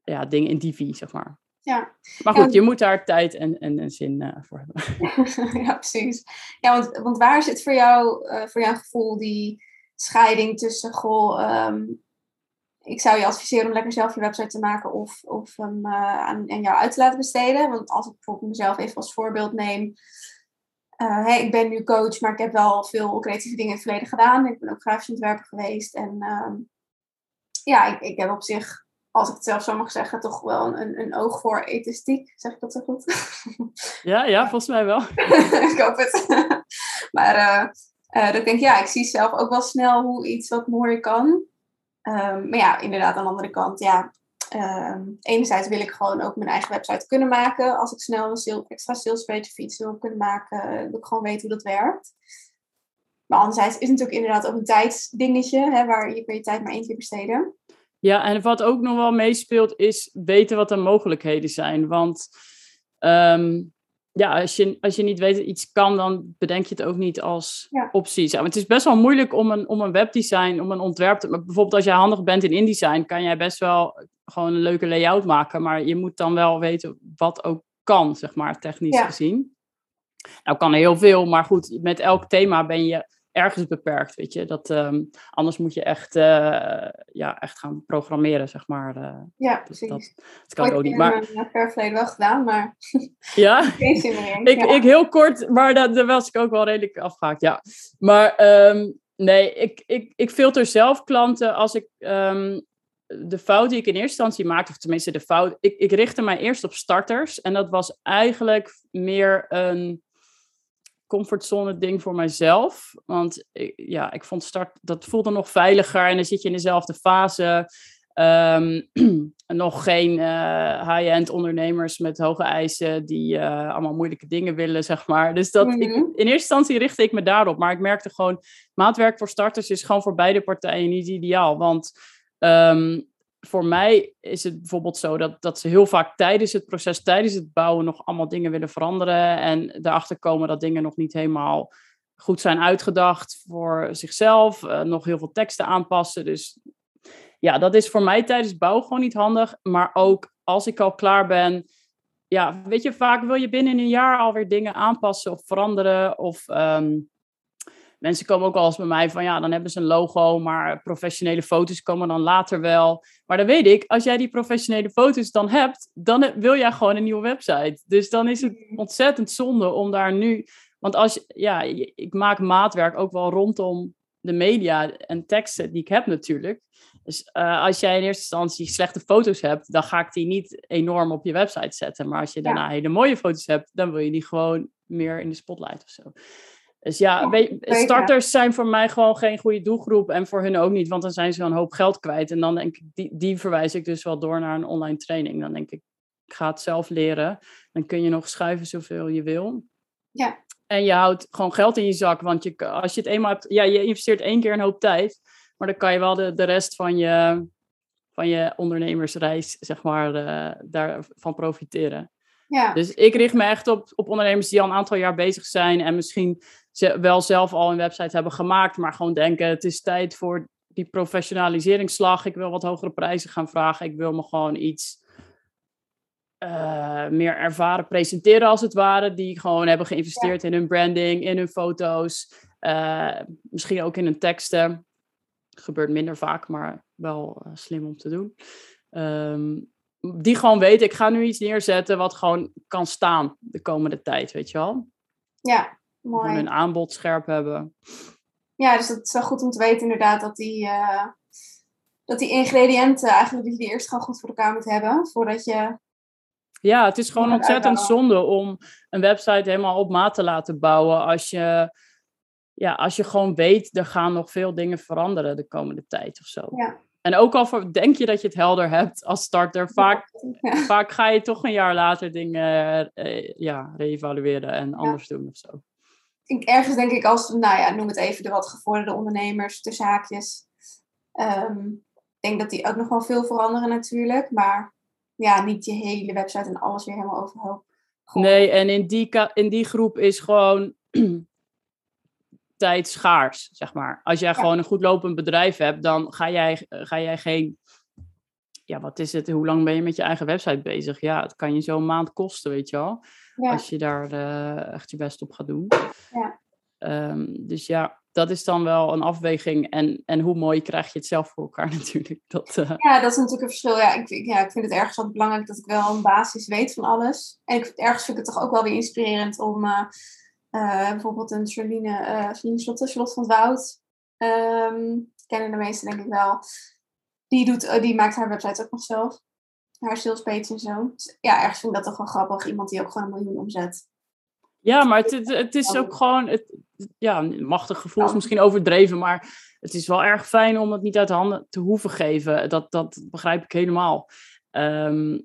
ja, dingen in TV, zeg maar. Ja. Maar goed, je moet daar tijd en, en, en zin uh, voor hebben. ja, precies. Ja, want, want waar zit voor jou, uh, voor jouw gevoel die scheiding tussen, goh, um, ik zou je adviseren om lekker zelf je website te maken of, of hem uh, aan, aan jou uit te laten besteden. Want als ik bijvoorbeeld mezelf even als voorbeeld neem. Hey, ik ben nu coach, maar ik heb wel veel creatieve dingen in het verleden gedaan. Ik ben ook grafisch ontwerper geweest. En uh, ja, ik, ik heb op zich, als ik het zelf zo mag zeggen, toch wel een, een oog voor ethiciek. Zeg ik dat zo goed? Ja, ja volgens mij wel. ik hoop het. maar uh, dat denk ik, ja, ik zie zelf ook wel snel hoe iets wat mooier kan. Um, maar ja, inderdaad, aan de andere kant, ja. Um, enerzijds wil ik gewoon ook mijn eigen website kunnen maken. Als ik snel een sale, extra sales page of iets wil kunnen maken, wil ik gewoon weten hoe dat werkt. Maar anderzijds is het natuurlijk inderdaad ook een tijdsdingetje, hè, waar je kan je tijd maar één keer besteden. Ja, en wat ook nog wel meespeelt, is weten wat de mogelijkheden zijn. Want um, ja, als je, als je niet weet dat iets kan, dan bedenk je het ook niet als ja. optie. Ja, het is best wel moeilijk om een, om een webdesign, om een ontwerp te... Bijvoorbeeld als jij handig bent in InDesign, kan jij best wel gewoon een leuke layout maken. Maar je moet dan wel weten wat ook kan, zeg maar, technisch Ja. gezien. Nou, kan heel veel, maar goed, met elk thema ben je ergens beperkt, weet je. Dat, ehm, anders moet je echt, eh, ja, echt gaan programmeren, zeg maar. eh. Ja, precies. dat, dat kan ook niet. Maar mijn ver verleden wel gedaan, maar ja, geen zin meer in. ik, ja. ik heel kort, maar daar, daar was ik ook wel redelijk afgehaakt, ja. Maar ehm, nee, ik, ik, ik filter zelf klanten als ik ehm, de fout die ik in eerste instantie maakte, of tenminste de fout, ik, ik richtte mij eerst op starters. En dat was eigenlijk meer een comfortzone ding voor mijzelf. Want ik, ja, ik vond start, dat voelde nog veiliger en dan zit je in dezelfde fase. Ehm, nog geen eh, high-end ondernemers met hoge eisen die eh, allemaal moeilijke dingen willen, zeg maar. Dus dat, ik, Mhm. in eerste instantie richtte ik me daarop. Maar ik merkte gewoon, maatwerk voor starters is gewoon voor beide partijen niet ideaal. Want ehm, voor mij is het bijvoorbeeld zo dat, dat ze heel vaak tijdens het proces, tijdens het bouwen, nog allemaal dingen willen veranderen. En erachter komen dat dingen nog niet helemaal goed zijn uitgedacht voor zichzelf. eh, nog heel veel teksten aanpassen. Dus ja, dat is voor mij tijdens bouwen gewoon niet handig. Maar ook als ik al klaar ben. Ja, weet je, vaak wil je binnen een jaar alweer dingen aanpassen of veranderen. Of ehm, mensen komen ook wel eens bij mij van ja, dan hebben ze een logo, maar professionele foto's komen dan later wel. Maar dan weet ik, als jij die professionele foto's dan hebt, dan wil jij gewoon een nieuwe website. Dus dan is het ontzettend zonde om daar nu. Want als ja, ik maak maatwerk ook wel rondom de media en teksten die ik heb natuurlijk. Dus eh, als jij in eerste instantie slechte foto's hebt, dan ga ik die niet enorm op je website zetten. Maar als je daarna hele mooie foto's hebt, dan wil je die gewoon meer in de spotlight of zo. Dus ja, starters zijn voor mij gewoon geen goede doelgroep. En voor hun ook niet, want dan zijn ze een hoop geld kwijt. En dan denk ik, die, die verwijs ik dus wel door naar een online training. Dan denk ik, ik ga het zelf leren. Dan kun je nog schuiven zoveel je wil. Ja. En je houdt gewoon geld in je zak. Want je, als je het eenmaal hebt, ja, je investeert één keer een hoop tijd. Maar dan kan je wel de, de rest van je, van je ondernemersreis, zeg maar, eh, daarvan profiteren. Ja. Dus ik richt me echt op, op ondernemers die al een aantal jaar bezig zijn en misschien wel zelf al een website hebben gemaakt, maar gewoon denken: het is tijd voor die professionaliseringsslag. Ik wil wat hogere prijzen gaan vragen. Ik wil me gewoon iets eh, meer ervaren presenteren, als het ware. Die gewoon hebben geïnvesteerd in hun branding, in hun foto's, eh, misschien ook in hun teksten. Gebeurt minder vaak, maar wel eh, slim om te doen. Ehm, die gewoon weten, ik ga nu iets neerzetten wat gewoon kan staan de komende tijd, weet je wel. ja, mooi. hun aanbod scherp hebben. Ja, dus dat is wel goed om te weten inderdaad dat die, eh, dat die ingrediënten eigenlijk dat je die eerst gewoon goed voor elkaar moet hebben. Voordat je Ja, het is gewoon ontzettend zonde om een website helemaal op maat te laten bouwen. Als je, ja, als je gewoon weet, er gaan nog veel dingen veranderen de komende tijd of zo. Ja. En ook al denk je dat je het helder hebt als starter, vaak, Ja. vaak ga je toch een jaar later dingen eh, ja, re-evalueren en anders doen of zo. Ik, ergens denk ik als, nou ja, noem het even de wat gevorderde ondernemers, tussen haakjes. Ehm, ik denk dat die ook nog wel veel veranderen natuurlijk. Maar ja, niet je hele website en alles weer helemaal overhoop. Nee, en in die, in die groep is gewoon tijd schaars, zeg maar. Als jij gewoon een goed lopend bedrijf hebt, dan ga jij, ga jij geen... Ja, wat is het? Hoe lang ben je met je eigen website bezig? Ja, het kan je zo'n maand kosten, weet je wel. Ja, Als je daar eh, echt je best op gaat doen. Ja. Ehm, dus ja, dat is dan wel een afweging. En, en hoe mooi krijg je het zelf voor elkaar natuurlijk. Dat, eh, ja, dat is natuurlijk een verschil. Ja ik, ik- ja, ik vind het ergens wel belangrijk dat ik wel een basis weet van alles. En ik, ergens vind ik het toch ook wel weer inspirerend om eh, bijvoorbeeld een Charlene, Charlene Slotte, Charlotte van het Woud. ehm, kennen de meesten denk ik wel. Die, doet, die maakt haar website ook nog zelf. Haar salespage en zo. Dus ja, ergens vind ik dat toch wel grappig. Iemand die ook gewoon een miljoen omzet. Ja, maar het, het, het is ook gewoon, het, ja, een machtig gevoel is misschien overdreven, maar het is wel erg fijn om het niet uit de handen te hoeven geven. Dat, dat begrijp ik helemaal. Ehm,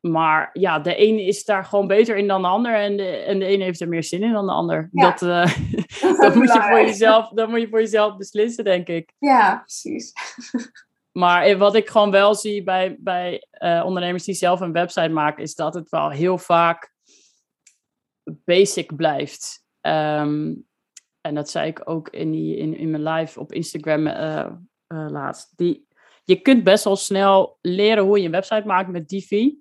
maar ja, de ene is daar gewoon beter in dan de ander en de, en de ene heeft er meer zin in dan de ander. Ja. Dat, eh, Dat dat, moet je voor jezelf, dat moet je voor jezelf beslissen, denk ik. Ja, precies. Maar eh, wat ik gewoon wel zie bij, bij eh, ondernemers die zelf een website maken, is dat het wel heel vaak basic blijft. Ehm, en dat zei ik ook in, die, in, in mijn live op Instagram eh, laatst. Die, je kunt best wel snel leren hoe je een website maakt met Divi.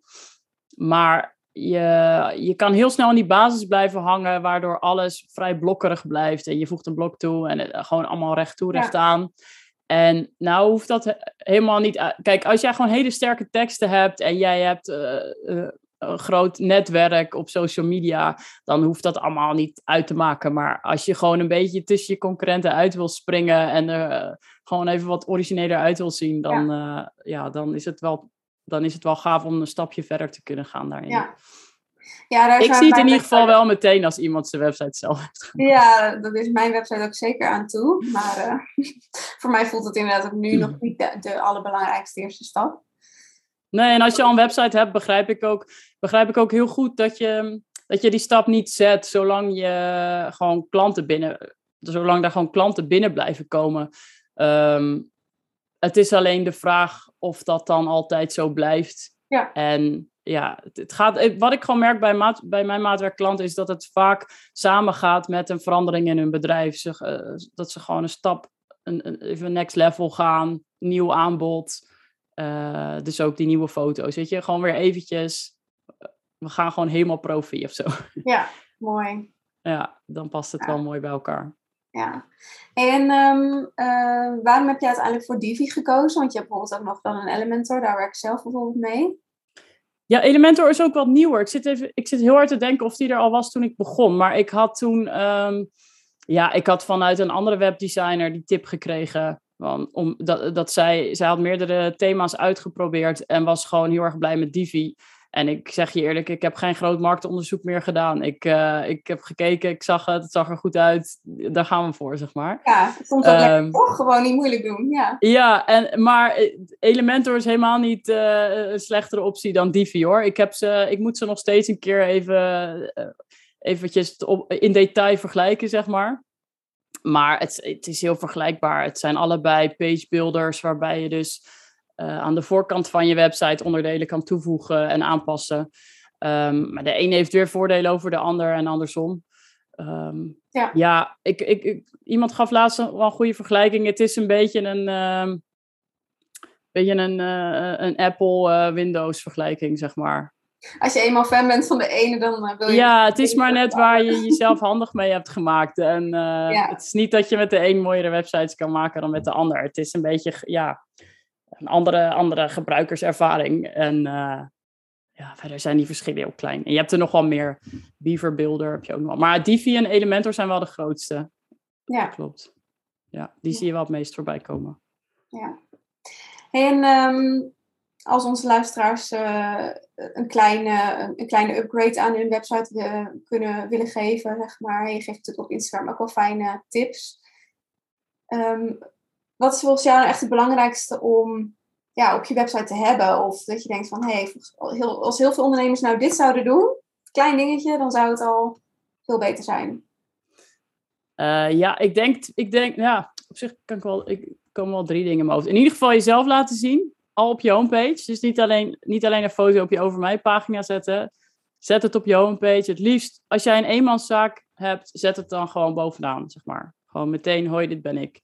Maar je, je kan heel snel in die basis blijven hangen, waardoor alles vrij blokkerig blijft. En je voegt een blok toe en het, gewoon allemaal recht toe, Ja. recht aan. En nou hoeft dat he- helemaal niet. Kijk, als jij gewoon hele sterke teksten hebt en jij hebt eh, eh, een groot netwerk op social media, dan hoeft dat allemaal niet uit te maken. Maar als je gewoon een beetje tussen je concurrenten uit wil springen en er eh, gewoon even wat origineler uit wil zien, dan, ja. ja, dan, is het wel, dan is het wel gaaf om een stapje verder te kunnen gaan daarin. Ja. Ja, daar Ik zie het in ieder geval wel meteen als iemand zijn website zelf heeft gemaakt. Ja, dat is mijn website ook zeker aan toe. Maar eh, voor mij voelt het inderdaad ook nu nog niet de, de allerbelangrijkste eerste stap. Nee, en als je al een website hebt, begrijp ik ook, begrijp ik ook heel goed dat je, dat je die stap niet zet zolang je gewoon klanten binnen, zolang daar gewoon klanten binnen blijven komen. Ehm, het is alleen de vraag of dat dan altijd zo blijft. Ja. En ja, het, gaat, wat ik gewoon merk bij, maat, bij mijn maatwerkklanten is dat het vaak samengaat met een verandering in hun bedrijf. Ze, eh, dat ze gewoon een stap, een, een, even next level gaan, nieuw aanbod. Eh, dus ook die nieuwe foto's, weet je, gewoon weer eventjes, we gaan gewoon helemaal profi of zo. Ja, mooi. ja, dan past het Ja. wel mooi bij elkaar. Ja. En ehm, eh, waarom heb je uiteindelijk voor Divi gekozen? Want je hebt bijvoorbeeld ook nog dan een Elementor, daar werk ik zelf bijvoorbeeld mee. Ja, Elementor is ook wat nieuwer. Ik zit, even, ik zit heel hard te denken of die er al was toen ik begon. Maar ik had toen, ehm, ja, ik had vanuit een andere webdesigner die tip gekregen. Want om, dat, dat zij, zij had meerdere thema's uitgeprobeerd en was gewoon heel erg blij met Divi. En ik zeg je eerlijk, ik heb geen groot marktonderzoek meer gedaan. Ik, eh, ik heb gekeken, ik zag het, het zag er goed uit. Daar gaan we voor, zeg maar. Ja, soms ook lekker Ehm, toch? Gewoon niet moeilijk doen. Ja, Ja, en, maar eh, Elementor is helemaal niet eh, een slechtere optie dan Divi hoor. Ik, heb ze, ik moet ze nog steeds een keer even eventjes op, in detail vergelijken, zeg maar. Maar het, het is heel vergelijkbaar. Het zijn allebei page builders waarbij je dus aan de voorkant van je website onderdelen kan toevoegen en aanpassen. Ehm, maar de een heeft weer voordelen over de ander en andersom. Ehm, Ja. ja ik, ik, ik- iemand gaf laatst een- wel een goede vergelijking. Het is een beetje een, ehm, beetje een, eh, een Apple eh, Windows vergelijking, zeg maar. als je eenmaal fan bent van de ene, dan eh, wil je... Ja, het is maar net waar je jezelf handig mee hebt gemaakt. En eh, Ja. het is niet dat je met de een mooiere websites kan maken dan met de ander. Het is een beetje, ja, een andere, andere gebruikerservaring. En eh, ja, verder zijn die verschillen heel klein. En je hebt er nog wel meer. Beaver Builder heb je ook nog wel. Maar Divi en Elementor zijn wel de grootste. Ja. Klopt. Ja, die zie je wel het meest voorbij komen. Ja. En ehm, als onze luisteraars uh, een, kleine, een kleine upgrade aan hun website kunnen willen geven, zeg maar. Je geeft natuurlijk op Instagram ook wel fijne tips. Um, wat is volgens jou nou echt het belangrijkste om ja, op je website te hebben? Of dat je denkt van, hé, hey, als heel veel ondernemers nou dit zouden doen, klein dingetje, dan zou het al veel beter zijn. Uh, ja, ik denk, ik denk, ja, op zich kan ik wel, ik komen wel drie dingen in. In ieder geval jezelf laten zien, al op je homepage. Dus niet alleen, niet alleen een foto op je over mij pagina zetten. Zet het op je homepage. Het liefst, als jij een eenmanszaak hebt, zet het dan gewoon bovenaan, zeg maar. Gewoon meteen, hoi, dit ben ik.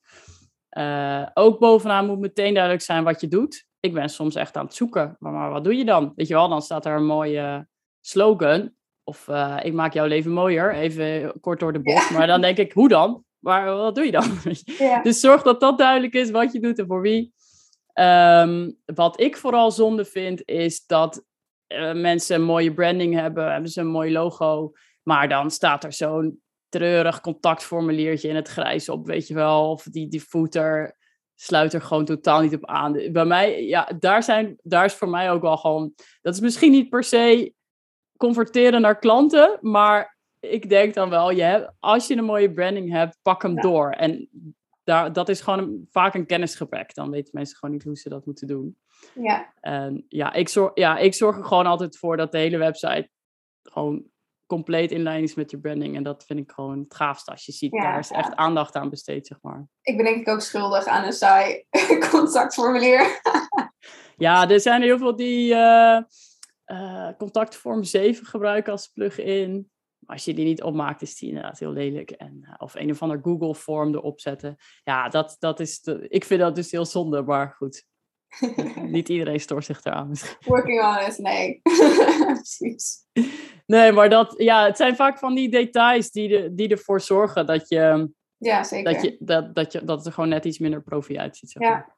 Uh, ook bovenaan moet meteen duidelijk zijn wat je doet. Ik ben soms echt aan het zoeken, maar, maar wat doe je dan? Weet je wel, dan staat er een mooie slogan. Of uh, ik maak jouw leven mooier, even kort door de bocht. Maar dan denk ik, hoe dan? Maar wat doe je dan? Ja. Dus zorg dat dat duidelijk is wat je doet en voor wie. Um, wat ik vooral zonde vind, is dat uh, mensen een mooie branding hebben, hebben ze een mooi logo. Maar dan staat er zo'n treurig contactformuliertje in het grijs op, weet je wel. Of die, die footer sluit er gewoon totaal niet op aan. Bij mij, ja, daar, zijn, daar is voor mij ook wel gewoon... Dat is misschien niet per se converteren naar klanten, maar ik denk dan wel, je hebt, als je een mooie branding hebt, pak hem door. En daar, dat is gewoon vaak een kennisgebrek. Dan weten mensen gewoon niet hoe ze dat moeten doen. Ja. En ja, ik zorg, ja, ik zorg er gewoon altijd voor dat de hele website gewoon compleet in lijn is met je branding. En dat vind ik gewoon het gaafste als je ziet. daar is echt aandacht aan besteed, zeg maar. Ik ben denk ik ook schuldig aan een saai contactformulier. ja, er zijn heel veel die uh, uh, contactvorm 7 gebruiken als plugin. Als je die niet opmaakt, is die inderdaad heel lelijk. En, uh, of een of ander Google-vorm erop zetten. Ja, dat, dat is ik vind dat dus heel zonde, maar goed. niet iedereen stoort zich eraan. Working on it, nee. Precies. Nee, maar dat, ja, het zijn vaak van die details die, de, die ervoor zorgen dat je, ja, zeker. Dat, je, dat, dat, je, dat het er gewoon net iets minder profi uitziet. Zeg ja.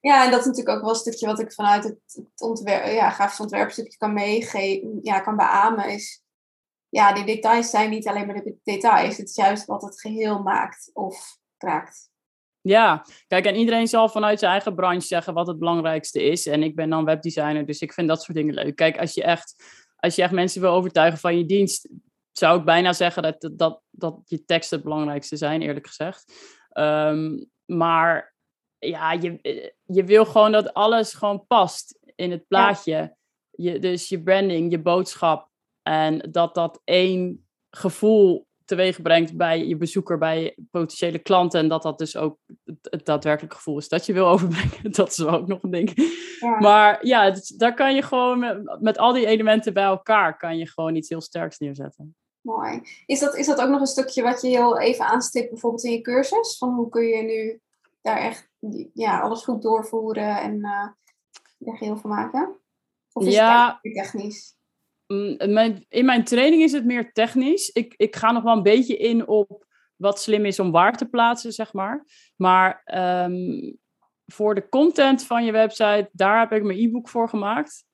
ja, en dat is natuurlijk ook wel een stukje wat ik vanuit het, het ontwerp, ja, grafisch ontwerpstukje kan meegeven, ja, kan beamen, is ja, die details zijn niet alleen maar de details, het is juist wat het geheel maakt of kraakt. Ja, kijk, en iedereen zal vanuit zijn eigen branche zeggen wat het belangrijkste is. En ik ben dan webdesigner, dus ik vind dat soort dingen leuk. Kijk, als je echt, als je echt mensen wil overtuigen van je dienst, zou ik bijna zeggen dat, dat, dat je teksten het belangrijkste zijn, eerlijk gezegd. Um, maar ja, je, je wil gewoon dat alles gewoon past in het plaatje. Je, dus je branding, je boodschap. En dat dat één gevoel teweeg brengt bij je bezoeker, bij potentiële klanten. En dat dat dus ook het, daadwerkelijke gevoel is dat je wil overbrengen. Dat is wel ook nog een ding. Maar ja, daar kan je gewoon met, met, al die elementen bij elkaar, kan je gewoon iets heel sterks neerzetten. Mooi. Is dat, is dat ook nog een stukje wat je heel even aanstipt, bijvoorbeeld in je cursus? Van hoe kun je nu daar echt ja, alles goed doorvoeren en uh, er geheel van maken? Of is ja, het technisch? Mm, in mijn training is het meer technisch. Ik, ik ga nog wel een beetje in op wat slim is om waar te plaatsen, zeg maar. Maar um, voor de content van je website, daar heb ik mijn e-book voor gemaakt.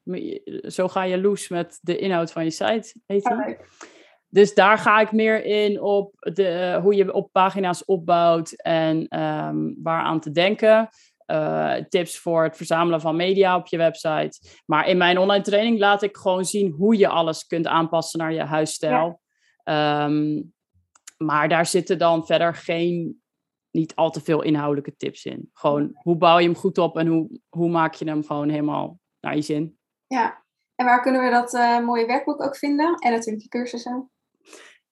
Zo ga je loes met de inhoud van je site, heet Dus daar ga ik meer in op de, hoe je op pagina's opbouwt en um, ehm, waaraan te denken. Uh, tips voor het verzamelen van media op je website. Maar in mijn online training laat ik gewoon zien hoe je alles kunt aanpassen naar je huisstijl. Ehm, maar daar zitten dan verder geen, niet al te veel inhoudelijke tips in. Gewoon hoe bouw je hem goed op en hoe, hoe maak je hem gewoon helemaal naar je zin. Ja, en waar kunnen we dat uh, mooie werkboek ook vinden? En natuurlijk die cursussen.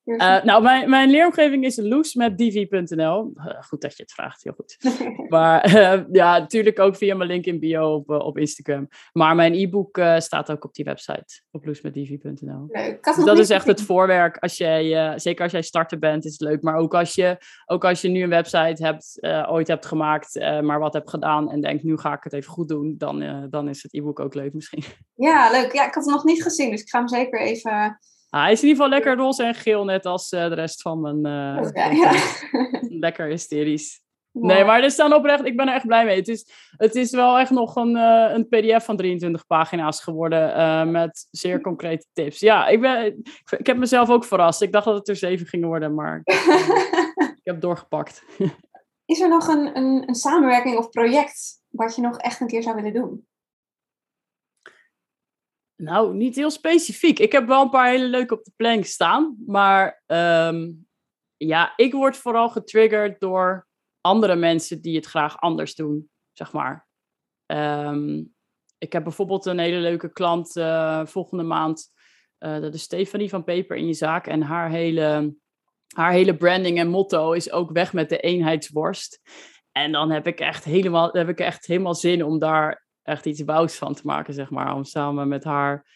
Uh, nou, mijn, mijn leeromgeving is met divi.nl. Uh, goed dat je het vraagt, heel goed. maar uh, ja, natuurlijk ook via mijn link in bio op, op Instagram. Maar mijn e-book staat ook op die website, op loesmetdivi.nl. Dus dat is echt het voorwerk. Als jij, zeker als jij starter bent, is het leuk. Maar ook als je, ook als je nu een website hebt, ooit hebt gemaakt, maar wat hebt gedaan en denkt, nu ga ik het even goed doen, dan, dan is het e-book ook leuk misschien. Ja, leuk. Ja, ik had het nog niet gezien, dus ik ga hem zeker even hij is in ieder geval lekker roze en geel, net als uh, de rest van mijn. Uh, ja, ja. lekker hysterisch. Nee, maar er staan oprecht, ik ben er echt blij mee. Het is, het is wel echt nog een, uh, een PDF van 23 pagina's geworden met zeer concrete tips. Ja, ik, ben, ik, heb mezelf ook verrast. Ik dacht dat het er zeven gingen worden, maar ik, heb doorgepakt. is er nog een, een, een samenwerking of project wat je nog echt een keer zou willen doen? Nou, niet heel specifiek. Ik heb wel een paar hele leuke op de plank staan. Maar ehm, ja, ik word vooral getriggerd door andere mensen die het graag anders doen, zeg maar. Ehm, ik heb bijvoorbeeld een hele leuke klant uh, volgende maand. Uh, dat is Stefanie van Peper in je zaak. En haar hele, haar hele branding en motto is ook weg met de eenheidsworst. En dan heb ik echt helemaal, heb ik echt helemaal zin om daar echt iets bouws van te maken, zeg maar. Om samen met haar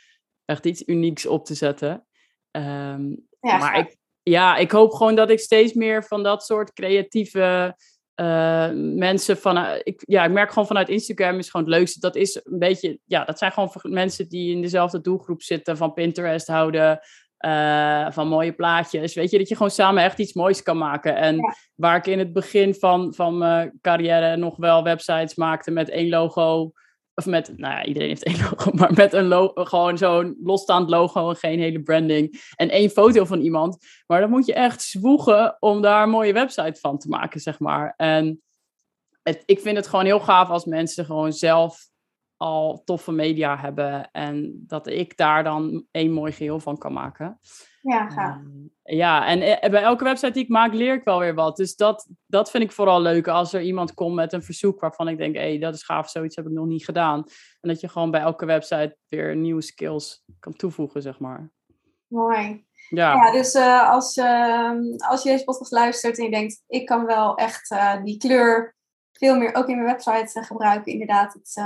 echt iets unieks op te zetten. Um, ja, maar ik, ja, ik hoop gewoon dat ik steeds meer van dat soort creatieve uh, mensen van, ik, ja, ik merk gewoon vanuit Instagram is gewoon het leukste. Dat is een beetje, ja, dat zijn gewoon mensen die in dezelfde doelgroep zitten, van Pinterest houden, uh, van mooie plaatjes. Weet je, dat je gewoon samen echt iets moois kan maken. En waar ik in het begin van, van mijn carrière nog wel websites maakte met één logo. Of met, nou ja, iedereen heeft één logo, maar met een logo, gewoon zo'n losstaand logo en geen hele branding. En één foto van iemand. Maar dan moet je echt zwoegen om daar een mooie website van te maken, zeg maar. En het, ik vind het gewoon heel gaaf als mensen gewoon zelf al toffe media hebben. En dat ik daar dan één mooi geheel van kan maken. Ja, gaaf. Ehm, ja, en eh, bij elke website die ik maak leer ik wel weer wat. Dus dat, dat vind ik vooral leuk. Als er iemand komt met een verzoek waarvan ik denk... hé, hey, dat is gaaf, zoiets heb ik nog niet gedaan. En dat je gewoon bij elke website weer nieuwe skills kan toevoegen, zeg maar. Mooi. Ja, ja dus uh, als, uh, als je deze podcast luistert en je denkt... ik kan wel echt uh, die kleur veel meer ook in mijn website gebruiken. Inderdaad, het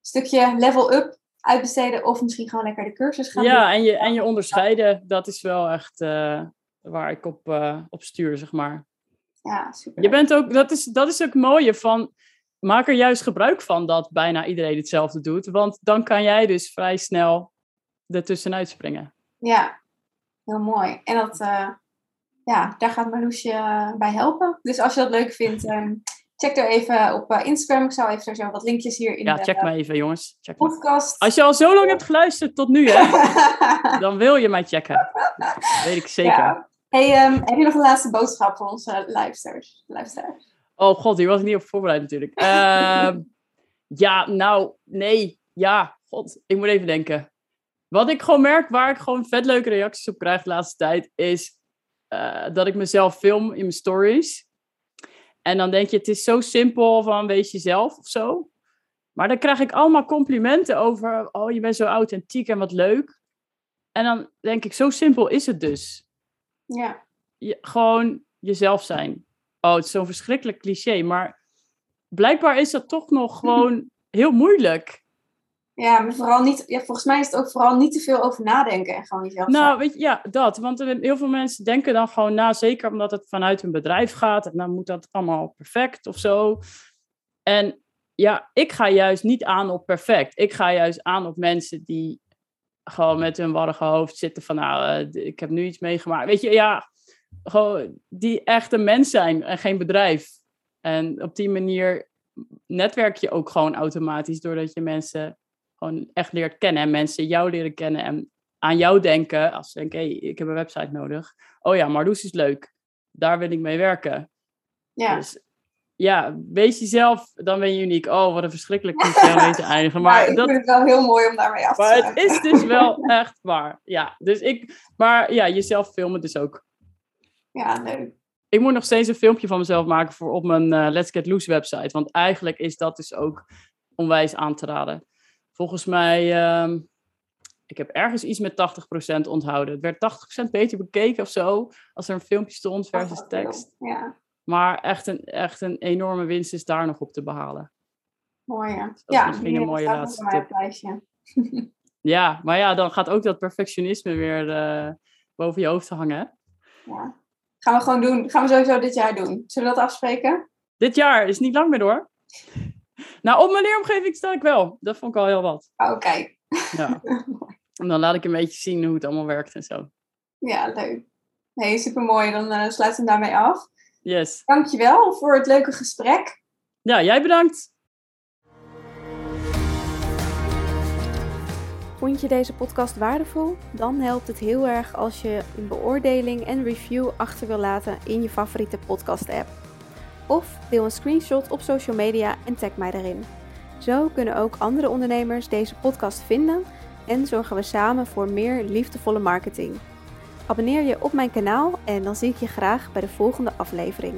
stukje level up uitbesteden of misschien gewoon lekker de cursus gaan ja, doen. Ja, en je, en je onderscheiden, dat is wel echt uh, waar ik op, uh, op stuur, zeg maar. Ja, super. Je bent ook, dat is, dat is ook mooie van, maak er juist gebruik van dat bijna iedereen hetzelfde doet, want dan kan jij dus vrij snel ertussenuit springen. Ja, heel mooi. En dat, uh, ja, daar gaat Marloesje bij helpen. Dus als je dat leuk vindt, um, check er even op uh, Instagram. Ik zal even zo wat linkjes hier in ja, de check me even, jongens. Check podcast. Als je al zo lang hebt geluisterd tot nu, hè, dan wil je mij checken. Dat weet ik zeker. Ja. Hey, um, heb je nog een laatste boodschap voor onze luisteraars? Oh god, hier was ik niet op voorbereid natuurlijk. Uh, ja, nou, nee. Ja, god, ik moet even denken. Wat ik gewoon merk, waar ik gewoon vet leuke reacties op krijg de laatste tijd, is uh, dat ik mezelf film in mijn stories. En dan denk je, het is zo simpel van wees jezelf of zo. Maar dan krijg ik allemaal complimenten over, oh je bent zo authentiek en wat leuk. En dan denk ik, zo simpel is het dus. Ja. Je, gewoon jezelf zijn. Oh, het is zo'n verschrikkelijk cliché, maar blijkbaar is dat toch nog gewoon heel moeilijk. Ja, maar vooral niet, ja, volgens mij is het ook vooral niet te veel over nadenken en gewoon jezelf Nou, weet je, ja, dat. Want heel veel mensen denken dan gewoon na, zeker omdat het vanuit hun bedrijf gaat. En dan moet dat allemaal perfect of zo. En ja, ik ga juist niet aan op perfect. Ik ga juist aan op mensen die gewoon met hun warrige hoofd zitten van, nou, uh, ik heb nu iets meegemaakt. Weet je, ja, gewoon die echt een mens zijn en geen bedrijf. En op die manier netwerk je ook gewoon automatisch doordat je mensen gewoon echt leert kennen en mensen jou leren kennen en aan jou denken. Als ze denken, hé, hey, ik heb een website nodig. Oh ja, Marloes is leuk. Daar wil ik mee werken. Ja. Dus ja, wees jezelf, dan ben je uniek. Oh, wat een verschrikkelijk cliché te eindigen. Maar ik dat, vind het wel heel mooi om daarmee af te Maar het is dus wel echt waar. Ja, dus ik, maar ja, jezelf filmen dus ook. Ja, leuk. Ik moet nog steeds een filmpje van mezelf maken voor op mijn uh, Let's Get Loose website. Want eigenlijk is dat dus ook onwijs aan te raden volgens mij, uh, ik heb ergens iets met 80% onthouden. Het werd 80% beter bekeken of zo, als er een filmpje stond versus tekst. Ja. Maar echt een, echt een enorme winst is daar nog op te behalen. Mooi, ja. dat ja, is misschien een mooie laatste tip. ja, maar ja, dan gaat ook dat perfectionisme weer uh, boven je hoofd hangen. Ja. Gaan we gewoon doen. Gaan we sowieso dit jaar doen. Zullen we dat afspreken? Dit jaar is niet lang meer hoor. Nou, op mijn leeromgeving sta ik wel. Dat vond ik al heel wat. Oké. Ja. En dan laat ik een beetje zien hoe het allemaal werkt en zo. Ja, leuk. Nee, supermooi. Dan uh, sluiten we daarmee af. Yes. Dankjewel voor het leuke gesprek. Ja, jij bedankt. Vond je deze podcast waardevol? Dan helpt het heel erg als je een beoordeling en review achter wil laten in je favoriete podcast-app. Of deel een screenshot op social media en tag mij erin. Zo kunnen ook andere ondernemers deze podcast vinden en zorgen we samen voor meer liefdevolle marketing. Abonneer je op mijn kanaal en dan zie ik je graag bij de volgende aflevering.